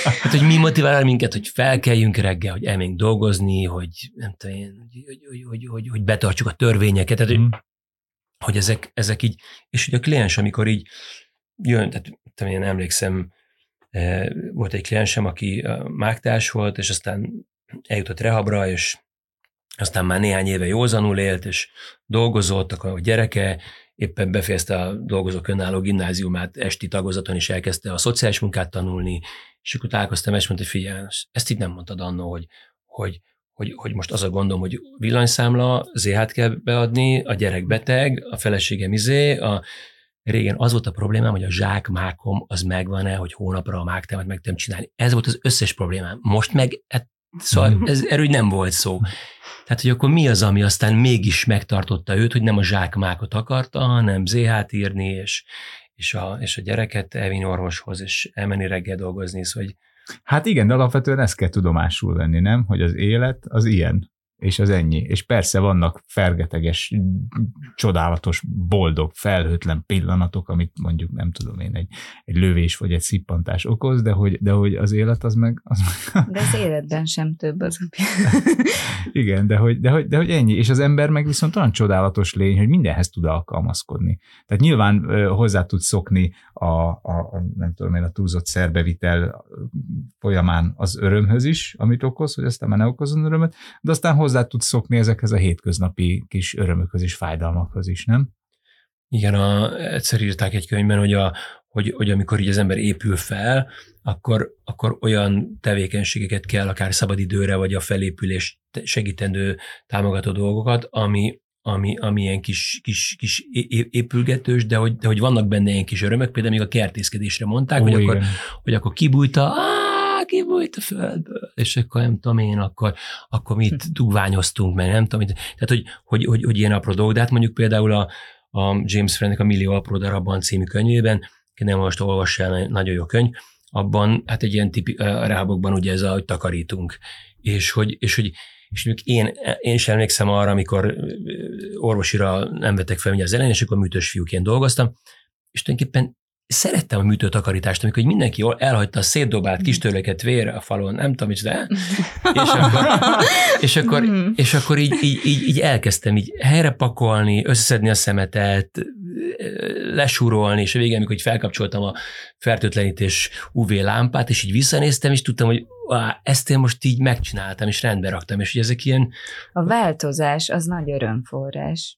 Hát, hogy mi motivál minket, hogy felkeljünk reggel, hogy elménk dolgozni, hogy nem tudom én, hogy, hogy, hogy, hogy, hogy, hogy betartsuk a törvényeket, tehát, hogy, Mm. hogy ezek, ezek így, és ugye a kliens, amikor így jön, tehát tudom én emlékszem, eh, volt egy kliensem, aki mágtás volt, és aztán eljutott rehabra, és aztán már néhány éve józanul élt, és dolgozott, akkor a gyereke éppen befejezte a dolgozók önálló gimnáziumát esti tagozaton, és elkezdte a szociális munkát tanulni, és akkor találkoztam, és mondta, hogy figyelj, ezt itt nem mondtad annó, hogy, hogy, hogy, hogy most az a gondom, hogy villanyszámla, ZH-t kell beadni, a gyerek beteg, a feleségem izé, a, régen az volt a problémám, hogy a zsákmákom az megvan-e, hogy hónapra a mágtámat meg tudom csinálni. Ez volt az összes problémám. Most meg, szóval ez, erről nem volt szó. Tehát, hogy akkor mi az, ami aztán mégis megtartotta őt, hogy nem a zsákmákot akarta, hanem ZH-t írni, és, és, a, és a gyereket elvinni orvoshoz, és elmenni reggel dolgozni, szóval, hogy Hát igen, de alapvetően ezt kell tudomásul venni, nem? Hogy az élet az ilyen, és az ennyi. És persze vannak fergeteges, csodálatos, boldog, felhőtlen pillanatok, amit mondjuk nem tudom én, egy, egy lövés vagy egy szippantás okoz, de hogy, de hogy az élet az meg... Az meg De az életben sem több az. igen, de hogy, de, hogy, de hogy ennyi. És az ember meg viszont olyan csodálatos lény, hogy mindenhez tud alkalmazkodni. Tehát nyilván hozzá tud szokni a, a, a, nem tudom én, a túlzott szerbevitel folyamán az örömhöz is, amit okoz, hogy aztán már ne okozzon örömöt, de aztán hozzá tud szokni ezekhez a hétköznapi kis örömökhöz és fájdalmakhoz is, nem? Igen, a, egyszer írták egy könyvben, hogy, a, hogy, hogy amikor így az ember épül fel, akkor, akkor olyan tevékenységeket kell, akár szabadidőre, vagy a felépülés segítendő, támogató dolgokat, ami, ami, ami ilyen kis, kis, kis épülgetős, de hogy, de hogy vannak benne ilyen kis örömök, például még a kertészkedésre mondták, Ó, hogy, akkor, igen. hogy akkor kibújta, á, kibújt a földből, és akkor nem tudom én, akkor, akkor mit dugványoztunk, meg nem tudom, tehát hogy, hogy, hogy, hogy ilyen apró dolgok, de hát mondjuk például a, a James Friendnek a Millió apró darabban című könyvében, ki nem most olvassa el, nagyon jó könyv, abban hát egy ilyen tipi, a rehabokban ugye ez a, hogy takarítunk, és hogy, és hogy és mondjuk én, én is emlékszem arra, amikor orvosira nem vettek fel ugye az elején, és akkor műtős fiúként dolgoztam, és tulajdonképpen szerettem a műtőtakarítást, amikor így mindenki elhagyta a szétdobált kis törleket vér a falon, nem tudom, mit de és akkor, és akkor, Mhm. és akkor így, így, így, így elkezdtem így helyre pakolni, összeszedni a szemetet, lesúrolni, és a végén, amikor így felkapcsoltam a fertőtlenítés UV lámpát, és így visszanéztem, és tudtam, hogy á, ezt én most így megcsináltam, és rendbe raktam, és ugye ezek ilyen, A változás az nagy örömforrás.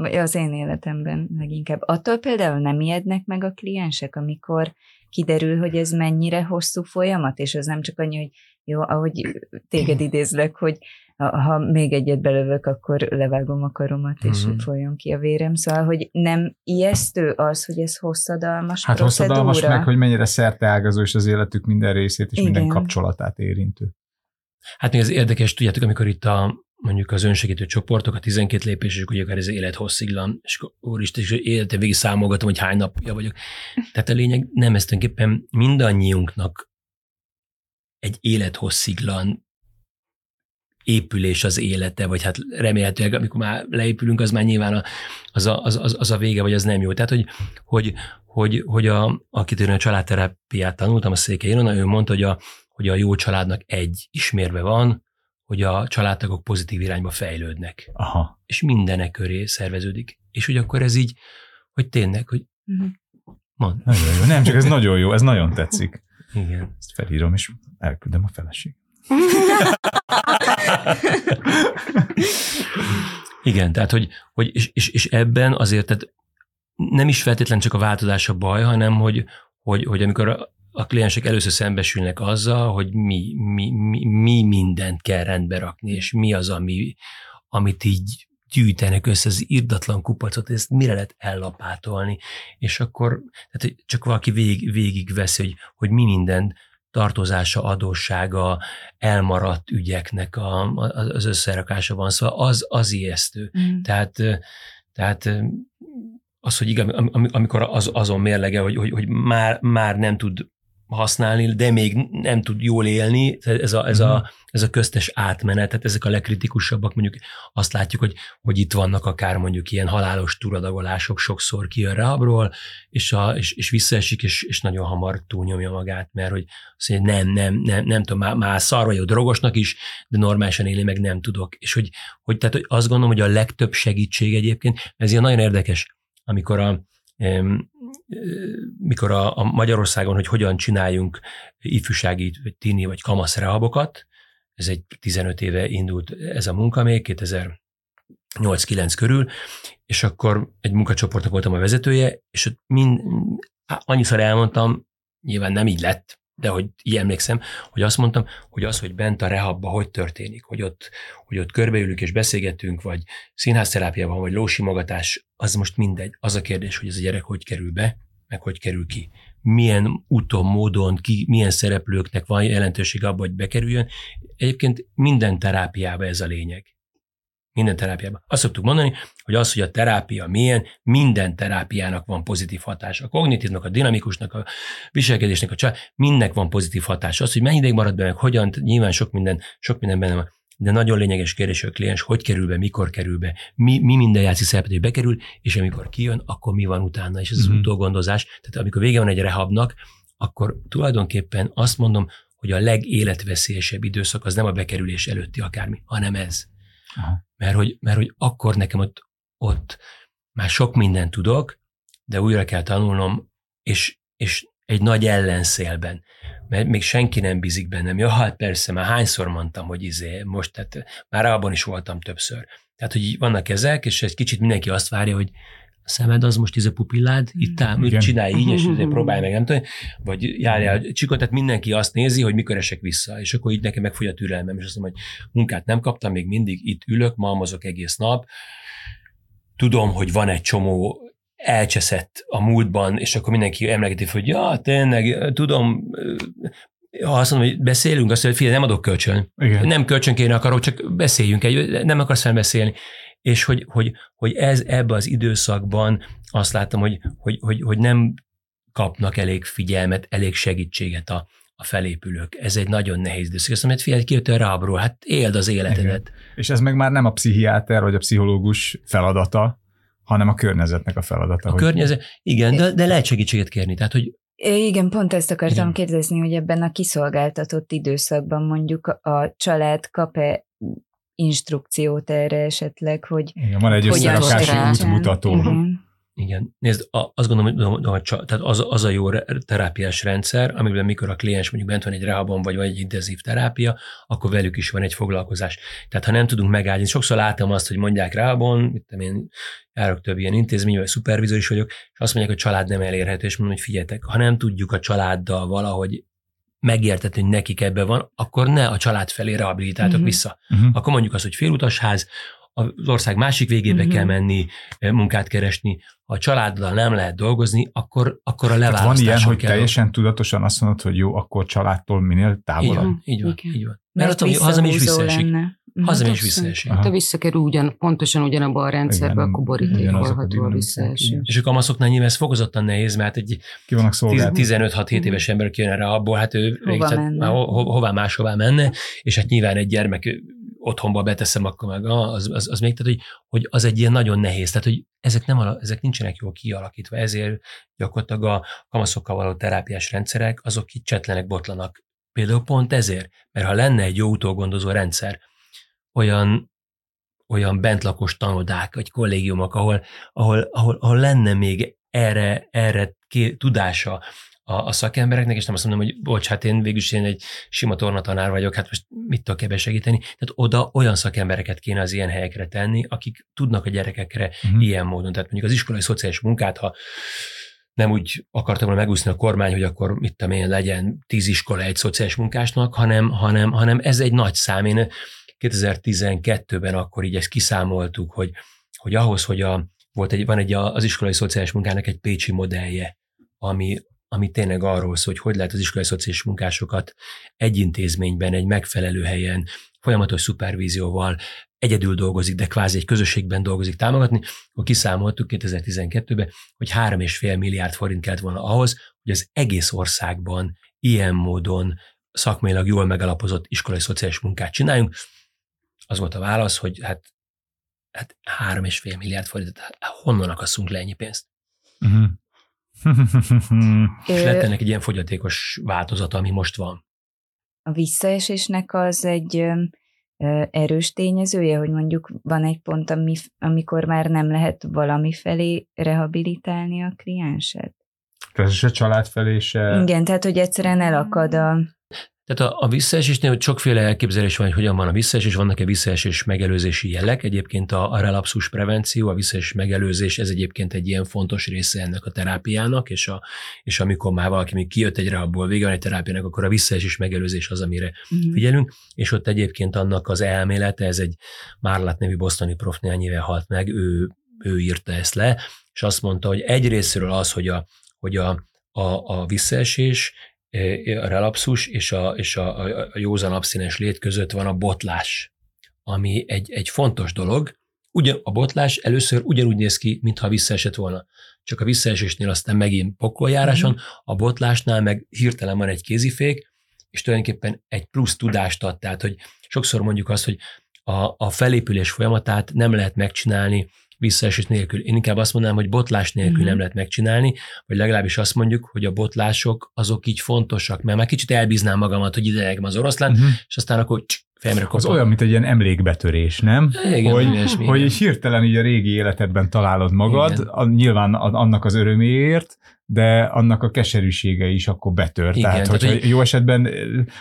Vagy az én életemben leginkább. Attól például nem ijednek meg a kliensek, amikor kiderül, hogy ez mennyire hosszú folyamat, és az nem csak annyi, hogy jó, ahogy téged idézlek, hogy ha, még egyet belövök, akkor levágom a karomat, és Mhm. uh-huh. folyjon ki a vérem. Szóval, hogy nem ijesztő az, hogy ez hosszadalmas Hát procedúra. hosszadalmas meg, hogy mennyire szerteágazó, és az életük minden részét és Igen. minden kapcsolatát érintő. hát még az érdekes, tudjátok, amikor itt a mondjuk az önsegítő csoportok, a 12 lépés, és ugye akár ez élet hossziglan, és akkor úristen, és élete végig számolgatom, hogy hány napja vagyok. Tehát a lényeg nem, ez tulajdonképpen mindannyiunknak egy élethossziglan épülés az élete, vagy hát remélhetőleg, amikor már leépülünk, az már nyilván a, az, a, az, az a vége, vagy az nem jó. Tehát, hogy, hogy, hogy, hogy a, akit én a családterápiát tanultam, a Székely Ilona, ő mondta, hogy a, hogy a jó családnak egy ismérve van, hogy a családtagok pozitív irányba fejlődnek, Aha. és mindenek köré szerveződik. És hogy akkor ez így, hogy tényleg, hogy mond. Nagyon jó. Nem, csak ez nagyon jó, ez nagyon tetszik. Igen. Ezt felírom, és elküldöm a feleség. Igen, tehát hogy, hogy és, és, és, ebben azért tehát nem is feltétlen csak a változás a baj, hanem hogy, hogy, hogy amikor a, kliensek először szembesülnek azzal, hogy mi, mi, mi, mi mindent kell rendbe rakni, és mi az, ami, amit így gyűjtenek össze az irdatlan kupacot, ezt mire lehet ellapátolni, és akkor tehát, csak valaki végig, végig veszi, hogy, hogy mi minden tartozása, adóssága, elmaradt ügyeknek a, az összerakása van, szóval az, az ijesztő. Mhm. Tehát, tehát az, hogy igen, am- am- amikor az, azon mérlege, hogy, hogy, hogy már, már nem tud használni, de még nem tud jól élni, ez a, ez a, ez a köztes átmenet, tehát ezek a legkritikusabbak, mondjuk azt látjuk, hogy, hogy itt vannak akár mondjuk ilyen halálos turadagolások, sokszor kijön rehabról, és, a, és, és visszaesik, és, és nagyon hamar túlnyomja magát, mert hogy azt mondja, nem, nem, nem, nem tudom, már, már szar vagyok drogosnak is, de normálisan élni meg nem tudok. És hogy, hogy, tehát, hogy azt gondolom, hogy a legtöbb segítség egyébként, ez ilyen nagyon érdekes, amikor a, mikor a, a Magyarországon, hogy hogyan csináljunk ifjúsági, vagy tini, vagy kamasz rehabokat, ez egy 15 éve indult ez a munka még, 2008-9 körül, és akkor egy munkacsoportnak voltam a vezetője, és ott mind, annyiszor elmondtam, nyilván nem így lett, de hogy így emlékszem, hogy azt mondtam, hogy az, hogy bent a rehabba hogy történik, hogy ott, hogy ott körbeülünk és beszélgetünk, vagy színházterápiában, vagy lósimogatás, az most mindegy. Az a kérdés, hogy ez a gyerek hogy kerül be, meg hogy kerül ki. Milyen úton, módon, ki, milyen szereplőknek van jelentőség abban, hogy bekerüljön. Egyébként minden terápiában ez a lényeg. Minden terápiában. Azt szoktuk mondani, hogy az, hogy a terápia milyen, minden terápiának van pozitív hatás. A kognitívnak, a dinamikusnak, a viselkedésnek, a csá, mindnek van pozitív hatás. Az, hogy mennyi ideig marad be, meg hogyan, nyilván sok minden, sok minden benne van. De nagyon lényeges kérdés, hogy a kliens hogy kerül be, mikor kerül be, mi, mi minden játszik szerepet, hogy bekerül, és amikor kijön, akkor mi van utána, és ez mm-hmm. az mhm. utógondozás. Tehát amikor vége van egy rehabnak, akkor tulajdonképpen azt mondom, hogy a legéletveszélyesebb időszak az nem a bekerülés előtti akármi, hanem ez. Aha. Mert hogy, mert hogy akkor nekem ott, ott már sok mindent tudok, de újra kell tanulnom, és, és egy nagy ellenszélben, mert még senki nem bízik bennem. Ja, hát persze, már hányszor mondtam, hogy izé, most, tehát már abban is voltam többször. Tehát, hogy vannak ezek, és egy kicsit mindenki azt várja, hogy a szemed az most ez a pupillád, itt áll, mit csinálj így, és próbálj meg, nem tudom, vagy járjál csikot, tehát mindenki azt nézi, hogy mikor esek vissza, és akkor így nekem megfogy a türelmem, és azt mondom, hogy munkát nem kaptam, még mindig itt ülök, malmozok egész nap, tudom, hogy van egy csomó elcseszett a múltban, és akkor mindenki emlegeti, hogy ja, tényleg, tudom, ha azt mondom, hogy beszélünk, azt mondja, hogy nem adok kölcsön. Igen. Nem kölcsönként akarok, csak beszéljünk, egy, nem akarsz felbeszélni és hogy, hogy, hogy ez ebbe az időszakban azt láttam, hogy, hogy, hogy, hogy nem kapnak elég figyelmet, elég segítséget a, a felépülők. Ez egy nagyon nehéz időszak. Azt mondom, hogy figyelj, kijöttél rábról, hát éld az életedet. Igen. És ez meg már nem a pszichiáter vagy a pszichológus feladata, hanem a környezetnek a feladata. A hogy... környezet, igen, de, de lehet segítséget kérni. Tehát, hogy igen, pont ezt akartam igen. kérdezni, hogy ebben a kiszolgáltatott időszakban mondjuk a család kap-e instrukciót erre esetleg, hogy Igen, van egy összerakási útmutató. Uh-huh. Igen. Nézd, azt gondolom, hogy tehát az, az a jó terápiás rendszer, amiben mikor a kliens mondjuk bent van egy rehabon, vagy, vagy egy intenzív terápia, akkor velük is van egy foglalkozás. Tehát ha nem tudunk megállni, sokszor látom azt, hogy mondják rehabon, mit tudom én, járok több ilyen intézmény, vagy szupervizor is vagyok, és azt mondják, hogy a család nem elérhető, és mondom, hogy figyeljetek, ha nem tudjuk a családdal valahogy megértetni, hogy nekik ebben van, akkor ne a család felé rehabilitáltok uh-huh. vissza. Uh-huh. Akkor mondjuk azt, hogy félutasház, az ország másik végébe uh-huh. kell menni, munkát keresni. Ha a családdal nem lehet dolgozni, akkor, akkor a leválasztáson van ilyen, hogy kell teljesen tudatosan azt mondod, hogy jó, akkor családtól minél távolabb? Így van, így van. Így van. Mert, Mert ott hazam is visszaesik. Lenne. Hazam is visszaesik. Ha visszakerül ugyan, pontosan ugyanabban a rendszerbe, akkor borítékolható a visszaesés. És a kamaszoknál nyilván ez fokozottan nehéz, mert egy 15-6-7 éves ember kijön erre abból, hát ő hova, menne? Ho, hová máshová menne, és hát nyilván egy gyermek otthonba beteszem, akkor meg az, az, az még, tehát hogy, hogy az egy ilyen nagyon nehéz, tehát hogy ezek, nem, ezek nincsenek jól kialakítva, ezért gyakorlatilag a kamaszokkal való terápiás rendszerek, azok csetlenek, botlanak. Például pont ezért, mert ha lenne egy jó utógondozó rendszer, olyan, olyan bentlakos tanodák, vagy kollégiumok, ahol, ahol, ahol, ahol lenne még erre, erre ké, tudása a, a szakembereknek, és nem azt mondom, hogy bocs, hát én végül én egy sima tornatanár vagyok, hát most mit tudok ebbe segíteni. Tehát oda olyan szakembereket kéne az ilyen helyekre tenni, akik tudnak a gyerekekre uh-huh. ilyen módon. Tehát mondjuk az iskolai szociális munkát, ha nem úgy akartam volna megúszni a kormány, hogy akkor mit tudom én, legyen tíz iskola egy szociális munkásnak, hanem, hanem, hanem ez egy nagy szám. Én 2012-ben akkor így ezt kiszámoltuk, hogy, hogy ahhoz, hogy a, volt egy, van egy az iskolai szociális munkának egy pécsi modellje, ami, ami tényleg arról szól, hogy hogy lehet az iskolai szociális munkásokat egy intézményben, egy megfelelő helyen, folyamatos szupervízióval, egyedül dolgozik, de kvázi egy közösségben dolgozik támogatni, akkor kiszámoltuk 2012-ben, hogy 3,5 milliárd forint kellett volna ahhoz, hogy az egész országban ilyen módon szakmailag jól megalapozott iskolai szociális munkát csináljunk. Az volt a válasz, hogy hát, hát három és fél milliárd forintot, hát honnan akasszunk le ennyi pénzt? Uh-huh. És lett ennek egy ilyen fogyatékos változata, ami most van. A visszaesésnek az egy erős tényezője, hogy mondjuk van egy pont, ami, amikor már nem lehet valami felé rehabilitálni a klienset? Tehát se család felé se... Igen, tehát hogy egyszerűen elakad a... Tehát a, a visszaesésnél hogy sokféle elképzelés van, hogy hogyan van a visszaesés, vannak-e visszaesés megelőzési jelek. Egyébként a, a relapszus prevenció, a visszaesés megelőzés, ez egyébként egy ilyen fontos része ennek a terápiának, és, a, és amikor már valaki még kijött egy rehabból, vége van egy terápiának, akkor a visszaesés megelőzés az, amire Mhm. figyelünk, és ott egyébként annak az elmélete, ez egy Márlat nevű bosztoni prof néhány éve halt meg, ő, ő írta ezt le, és azt mondta, hogy egyrésztről az, hogy a, hogy a, a, a visszaesés, a relapszus és a, és a, a, józan abszinens lét között van a botlás, ami egy, egy fontos dolog. Ugyan, a botlás először ugyanúgy néz ki, mintha visszaesett volna. Csak a visszaesésnél aztán megint pokoljáráson, a botlásnál meg hirtelen van egy kézifék, és tulajdonképpen egy plusz tudást ad. Tehát, hogy sokszor mondjuk azt, hogy a, a felépülés folyamatát nem lehet megcsinálni visszaesés nélkül. Én inkább azt mondanám, hogy botlás nélkül Mhm. nem lehet megcsinálni, vagy legalábbis azt mondjuk, hogy a botlások azok így fontosak, mert már kicsit elbíznám magamat, hogy ide nekem az oroszlán, Uh-huh. és aztán akkor cs, fejemre Az kopog. olyan, mint egy ilyen emlékbetörés, nem? Igen, hogy, ilyesmi, hogy igen. hirtelen így a régi életedben találod magad, Igen. a, nyilván annak az öröméért, de annak a keserűsége is akkor betör. Igen, tehát, hogy- jó esetben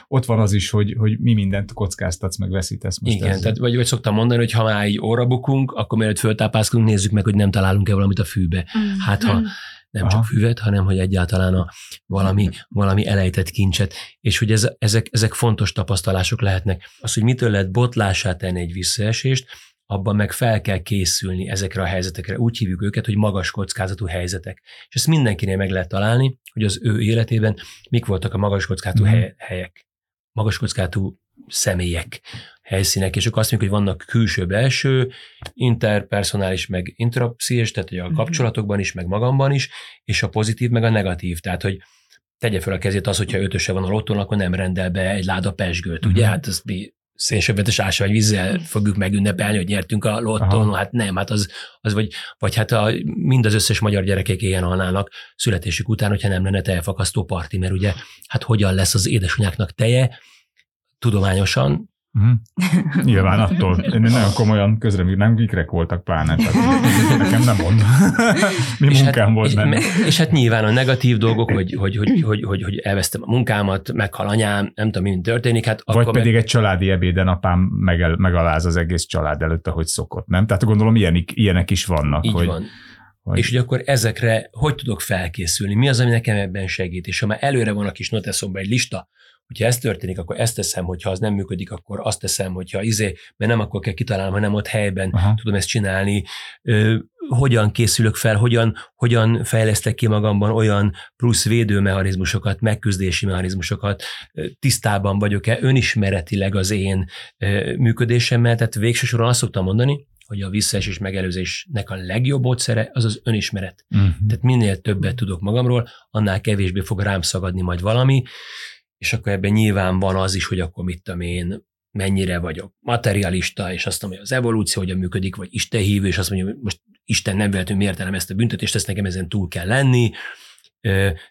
ott van az is, hogy, hogy mi mindent kockáztatsz, meg veszítesz most Igen, ezzel. tehát vagy, vagy szoktam mondani, hogy ha már így óra bukunk, akkor mielőtt föltápászkodunk, nézzük meg, hogy nem találunk-e valamit a fűbe. Hát ha nem Aha. csak füvet, hanem hogy egyáltalán a valami, valami elejtett kincset, és hogy ez, ezek, ezek fontos tapasztalások lehetnek. Az, hogy mitől lehet botlását tenni egy visszaesést, abban meg fel kell készülni ezekre a helyzetekre. Úgy hívjuk őket, hogy magas kockázatú helyzetek. És ezt mindenkinél meg lehet találni, hogy az ő életében mik voltak a magas kockázatú hely, helyek, magas kockázatú személyek, helyszínek, és akkor azt mondjuk, hogy vannak külső-belső, interpersonális, meg intrapsziés, tehát hogy a Mhm. kapcsolatokban is, meg magamban is, és a pozitív, meg a negatív. Tehát, hogy tegye fel a kezét az, hogyha ötöse van a lottón, akkor nem rendel be egy láda pesgőt, ugye? Mhm. Hát ezt mi szénsebbetes ásvány vízzel fogjuk megünnepelni, hogy nyertünk a lottón, Aha. hát nem, hát az, az vagy, vagy hát a, mind az összes magyar gyerekek ilyen halnának születésük után, hogyha nem lenne tejfakasztó parti, mert ugye, hát hogyan lesz az édesanyáknak teje, tudományosan, Uh-huh. Nyilván attól. Én nagyon komolyan nem ikrek voltak pláne. Tehát nekem nem mond. Mi és munkám hát, volt és, benne. és hát nyilván a negatív dolgok, hogy, hogy, hogy, hogy, hogy, hogy elvesztem a munkámat, meghal anyám, nem tudom, mi történik, hát Vagy akkor pedig meg, egy családi ebéden apám megel, megaláz az egész család előtt, ahogy szokott, nem? Tehát gondolom ilyenik, ilyenek is vannak. így hogy, van. hogy- És hogy akkor ezekre hogy tudok felkészülni? Mi az, ami nekem ebben segít? És ha már előre van a kis noteszomban egy lista, hogyha ez történik, akkor ezt teszem, hogyha az nem működik, akkor azt teszem, hogyha izé, mert nem akkor kell kitalálnom, hanem ott helyben Aha. tudom ezt csinálni, ö, hogyan készülök fel, hogyan, hogyan fejlesztek ki magamban olyan plusz védőmechanizmusokat, megküzdési mechanizmusokat, tisztában vagyok-e önismeretileg az én működésemmel, tehát végső soron azt szoktam mondani, hogy a visszaesés megelőzésnek a legjobb módszere az az önismeret. Uh-huh. Tehát minél többet tudok magamról, annál kevésbé fog rám szagadni majd valami, és akkor ebben nyilván van az is, hogy akkor mit tudom én, mennyire vagyok materialista, és azt mondom, hogy az evolúció hogyan működik, vagy istenhívő, és azt mondja, hogy most Isten nem véletlenül miért ezt a büntetést, ezt nekem ezen túl kell lenni,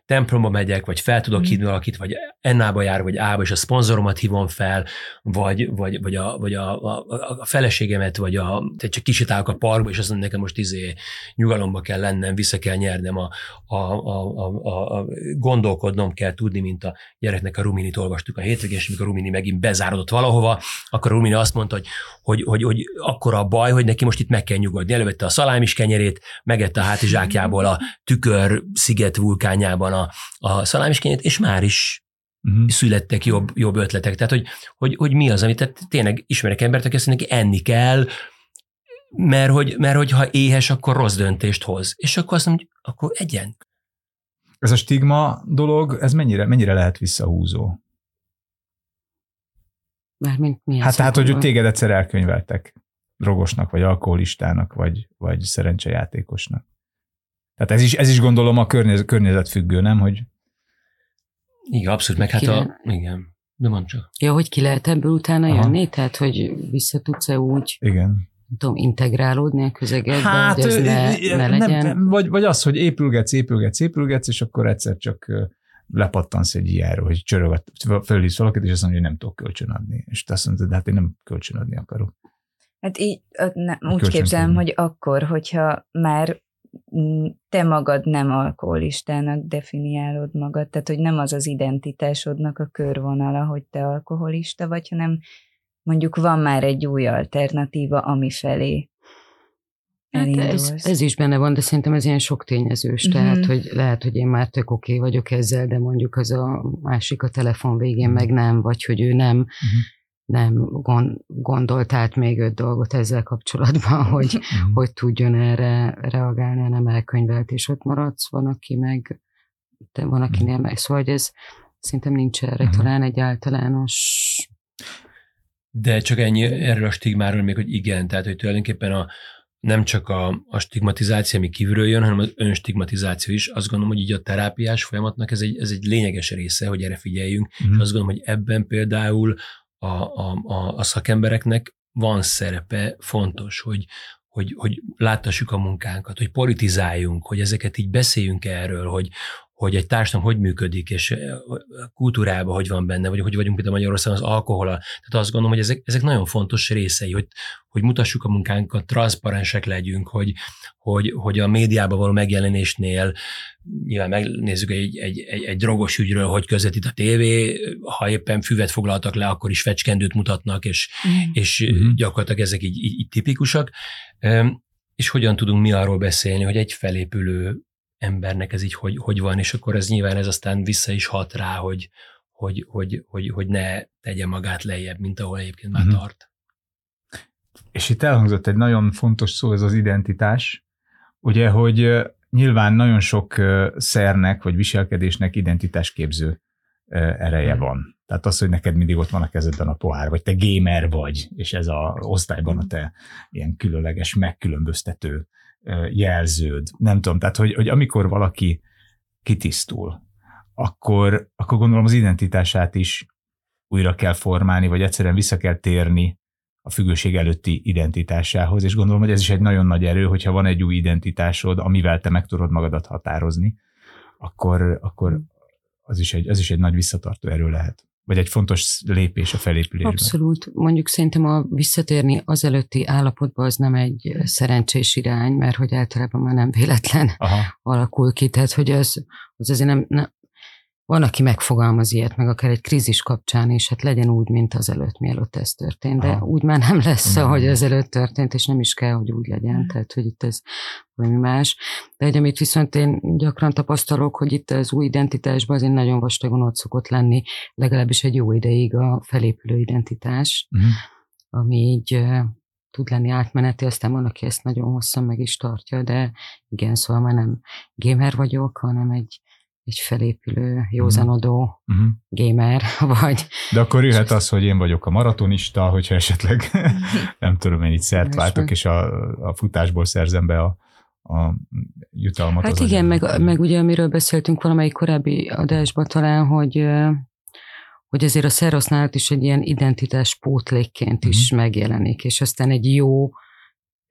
templomba megyek, vagy fel tudok Mhm. hívni valakit, vagy N-ba jár, vagy A-ba, és a szponzoromat hívom fel, vagy, vagy, vagy, a, vagy a, a, a feleségemet, vagy a, tehát csak kisétálok a parkba, és azt mondom, nekem most izé nyugalomba kell lennem, vissza kell nyernem, a, a, a, a, a, a, gondolkodnom kell tudni, mint a gyereknek a Ruminit olvastuk a hétvégén, és mikor a Rumini megint bezárodott valahova, akkor a Rumini azt mondta, hogy, hogy, hogy, hogy akkora a baj, hogy neki most itt meg kell nyugodni. Elővette a szalámis kenyerét, megette a hátizsákjából a tükör sziget vulkánjában a, a szalámis kenyerét, és már is Uh-huh. születtek jobb, jobb ötletek. Tehát, hogy, hogy, hogy mi az, amit tehát tényleg ismerek embert, aki azt mondja, neki enni kell, mert hogy, mert hogy ha éhes, akkor rossz döntést hoz. És akkor azt mondja, akkor egyen. Ez a stigma dolog, ez mennyire, mennyire lehet visszahúzó? Mármint milyen Hát tehát, hogy téged egyszer elkönyveltek drogosnak, vagy alkoholistának, vagy, vagy szerencsejátékosnak. Tehát ez is, ez is gondolom a környezet, környezetfüggő, nem? Hogy Igen, abszolút, meg hát a, igen, de mondd csak. Ja, hogy ki lehet ebből utána Aha. jönni? Tehát, hogy vissza tudsz-e úgy, Igen. nem tudom, integrálódni a közegedbe, Hát, hogy ez ne, ne nem, legyen? nem, vagy, vagy az, hogy épülgetsz, épülgetsz, épülgetsz, és akkor egyszer csak lepattansz egy ilyenről, hogy csörög, a- fölhívsz valakit, és azt mondja, hogy nem tudok kölcsönadni. És te azt mondod, de hát én nem kölcsönadni akarok. Hát így ö, ne, úgy képzelem, hogy akkor, hogyha már te magad nem alkoholistának definiálod magad, tehát hogy nem az az identitásodnak a körvonala, hogy te alkoholista vagy, hanem mondjuk van már egy új alternatíva, ami felé Hát ez, ez is benne van, de szerintem ez ilyen sok tényezős, Mhm. tehát hogy lehet, hogy én már tök oké okay vagyok ezzel, de mondjuk az a másik a telefon végén meg nem, vagy hogy ő nem, nem gond, gondolt át még öt dolgot ezzel kapcsolatban, hogy, Mhm. hogy tudjon erre reagálni, hanem elkönyvelt, és ott maradsz, van, aki meg, de van, akinél meg, szóval hogy ez szerintem nincs erre Mhm. talán egy általános De csak ennyi erről a stigmáról még, hogy igen, tehát hogy tulajdonképpen a, nem csak a, a stigmatizáció, ami kívülről jön, hanem az önstigmatizáció is. Azt gondolom, hogy így a terápiás folyamatnak ez egy, ez egy lényeges része, hogy erre figyeljünk, Mhm. és azt gondolom, hogy ebben például a, a, a, a szakembereknek van szerepe, fontos, hogy, hogy, hogy láttassuk a munkánkat, hogy politizáljunk, hogy ezeket így beszéljünk erről, hogy, hogy egy társadalom hogy működik, és a kultúrában hogy van benne, vagy hogy vagyunk például Magyarországon az alkohola. Tehát azt gondolom, hogy ezek, ezek nagyon fontos részei, hogy, hogy mutassuk a munkánkat, transzparensek legyünk, hogy, hogy, hogy a médiában való megjelenésnél nyilván megnézzük egy, egy, egy, egy drogos ügyről, hogy közvetít a tévé, ha éppen füvet foglaltak le, akkor is fecskendőt mutatnak, és, és Mhm. gyakorlatilag ezek így, így, így tipikusak. És hogyan tudunk mi arról beszélni, hogy egy felépülő embernek ez így hogy, hogy van, és akkor ez nyilván ez aztán vissza is hat rá, hogy, hogy, hogy, hogy, hogy ne tegye magát lejjebb, mint ahol egyébként már Mhm. tart. És itt elhangzott egy nagyon fontos szó, ez az identitás. Ugye, hogy nyilván nagyon sok szernek vagy viselkedésnek identitásképző ereje Mhm. van. Tehát az, hogy neked mindig ott van a kezedben a pohár, vagy te gamer vagy, és ez a osztályban a te ilyen különleges, megkülönböztető jelződ. Nem tudom, tehát hogy, hogy amikor valaki kitisztul, akkor, akkor gondolom az identitását is újra kell formálni, vagy egyszerűen vissza kell térni a függőség előtti identitásához, és gondolom, hogy ez is egy nagyon nagy erő, hogyha van egy új identitásod, amivel te meg tudod magadat határozni, akkor, akkor az, is egy, az is egy nagy visszatartó erő lehet. Vagy egy fontos lépés a felépülésben. Abszolút. Mondjuk szerintem a visszatérni az előtti állapotba az nem egy szerencsés irány, mert hogy általában már nem véletlen Aha. alakul ki, tehát hogy az, az azért nem, nem van, aki megfogalmaz ilyet, meg akár egy krízis kapcsán is, hát legyen úgy, mint az előtt, mielőtt ez történt, de Aha. úgy már nem lesz, Nem. ahogy az előtt történt, és nem is kell, hogy úgy legyen, tehát hogy itt ez valami más. De egy, amit viszont én gyakran tapasztalok, hogy itt az új identitásban azért nagyon vastagon ott szokott lenni, legalábbis egy jó ideig a felépülő identitás, Uh-huh. ami így tud lenni átmeneti, aztán van, aki ezt nagyon hosszan meg is tartja, de igen, szóval már nem gamer vagyok, hanem egy, egy felépülő, józanodó Uh-huh. gamer, vagy De akkor jöhet az, hogy én vagyok a maratonista, hogyha esetleg nem tudom, én itt szert váltok, és a, a futásból szerzem be a, a jutalmat. Hát igen, meg, anyagban. meg ugye amiről beszéltünk valamelyik korábbi adásban talán, hogy hogy azért a szerhasználat is egy ilyen identitás pótlékként is Mhm. megjelenik, és aztán egy jó,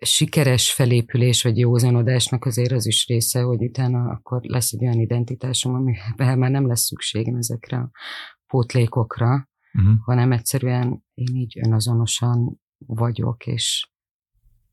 sikeres felépülés, vagy józanodásnak azért az is része, hogy utána akkor lesz egy olyan identitásom, amiben már nem lesz szükségem ezekre a pótlékokra, Uh-huh. hanem egyszerűen én így önazonosan vagyok, és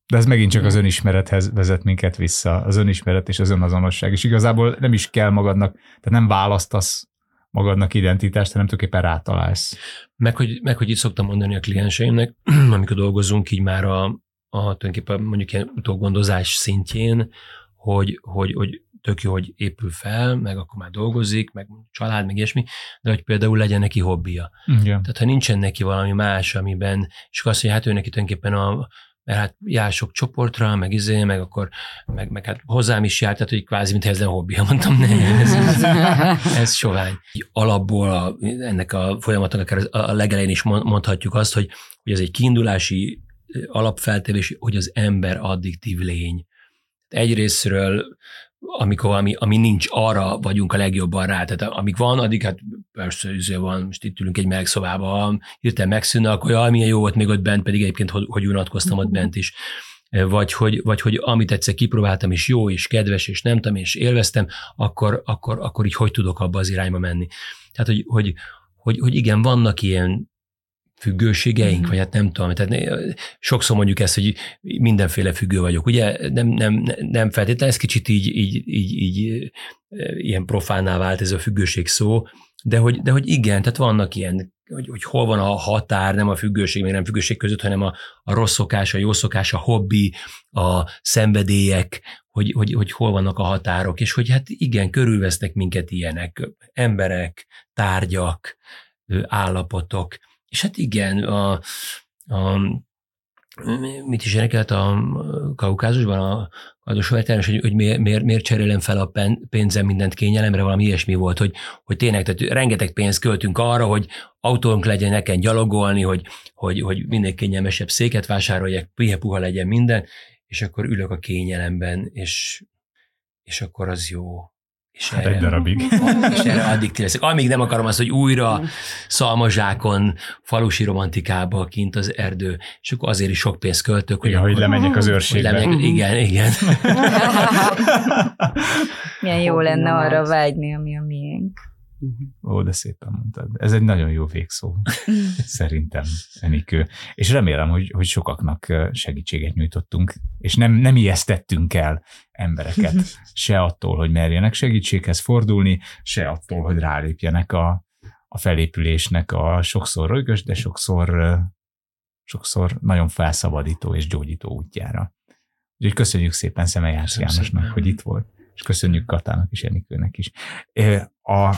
De ez megint csak az önismerethez vezet minket vissza, az önismeret és az önazonosság. És igazából nem is kell magadnak, tehát nem választasz magadnak identitást, hanem tulajdonképpen rátalálsz. Meg hogy, meg, hogy itt szoktam mondani a klienseimnek, amikor dolgozunk így már a, a tulajdonképpen mondjuk ilyen utógondozás szintjén, hogy, hogy, hogy tök jó, hogy épül fel, meg akkor már dolgozik, meg család, meg ilyesmi, de hogy például legyen neki hobbija. Igen. Tehát ha nincsen neki valami más, amiben, és akkor azt mondja, hát ő neki tulajdonképpen a, mert hát jár sok csoportra, meg izé, meg akkor, meg, meg hát hozzám is jár, tehát hogy kvázi, mint ez nem hobbija, mondtam, ne, ez, ez, ez sovány. Alapból a, ennek a folyamatnak akár a legelején is mond- mondhatjuk azt, hogy, hogy ez egy kiindulási alapfeltevés, hogy az ember addiktív lény. Egyrésztről amikor ami, ami nincs, arra vagyunk a legjobban rá. Tehát amíg van, addig hát persze izé van, most itt ülünk egy megszobában, hirtelen megszűnne, akkor jaj, milyen jó volt még ott bent, pedig egyébként hogy, hogy unatkoztam ott bent is. Vagy hogy, vagy hogy amit egyszer kipróbáltam, és jó, és kedves, és nem tudom, és élveztem, akkor, akkor, akkor így hogy tudok abba az irányba menni. Tehát, hogy, hogy, hogy, hogy igen, vannak ilyen függőségeink, mm. vagy hát nem tudom, tehát sokszor mondjuk ezt, hogy mindenféle függő vagyok, ugye nem, nem, nem feltétlenül, ez kicsit így, így, így, így ilyen profánná vált ez a függőség szó, de hogy, de hogy igen, tehát vannak ilyen, hogy, hogy hol van a határ, nem a függőség, meg nem függőség között, hanem a, a rossz szokás, a jó szokás, a hobbi, a szenvedélyek, hogy, hogy, hogy hol vannak a határok, és hogy hát igen, körülvesznek minket ilyenek, emberek, tárgyak, állapotok, és hát igen, a, a mit is érdekelt a Kaukázusban, a adósajtáros, hogy, hogy miért, miért, miért cserélem fel a pénzem mindent kényelemre, valami ilyesmi volt, hogy, hogy tényleg, tehát rengeteg pénzt költünk arra, hogy autónk legyen, nekem gyalogolni, hogy, hogy, hogy minél kényelmesebb széket vásároljak, pihe puha legyen minden, és akkor ülök a kényelemben, és, és akkor az jó. És hát erre, egy darabig. És erre addig leszek. Amíg nem akarom azt, hogy újra szalmazsákon, falusi romantikába kint az erdő, és akkor azért is sok pénzt költök. Hogy, igen, hogy lemenjek az őrségbe. Lemenjek, igen, igen. Milyen jó lenne arra vágyni, ami a miénk. Ó, de szépen mondtad. Ez egy nagyon jó végszó, szerintem, Enikő. És remélem, hogy, hogy sokaknak segítséget nyújtottunk, és nem, nem ijesztettünk el embereket, se attól, hogy merjenek segítséghez fordulni, se attól, hogy rálépjenek a, a felépülésnek a sokszor rögös, de sokszor, sokszor nagyon felszabadító és gyógyító útjára. Úgyhogy köszönjük szépen Szemejász Jánosnak, hogy itt volt és köszönjük Katának és Enikőnek is. A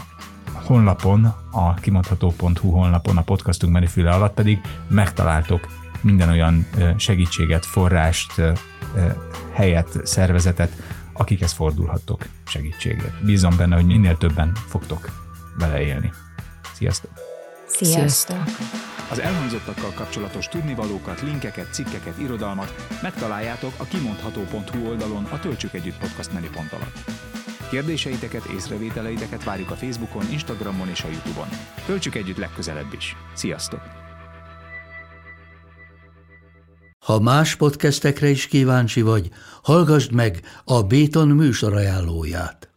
honlapon, a kimondható.hu honlapon, a podcastunk menüfüle alatt pedig megtaláltok minden olyan segítséget, forrást, helyet, szervezetet, akikhez fordulhattok segítséget. Bízom benne, hogy minél többen fogtok beleélni. Sziasztok! Sziasztok! Az elhangzottakkal kapcsolatos tudnivalókat, linkeket, cikkeket, irodalmat megtaláljátok a kimondható.hu oldalon a Töltsük Együtt podcast menüpont alatt. Kérdéseiteket, észrevételeiteket várjuk a Facebookon, Instagramon és a Youtube-on. Töltsük együtt legközelebb is. Sziasztok! Ha más podcastekre is kíváncsi vagy, hallgassd meg a Béton műsor ajánlóját.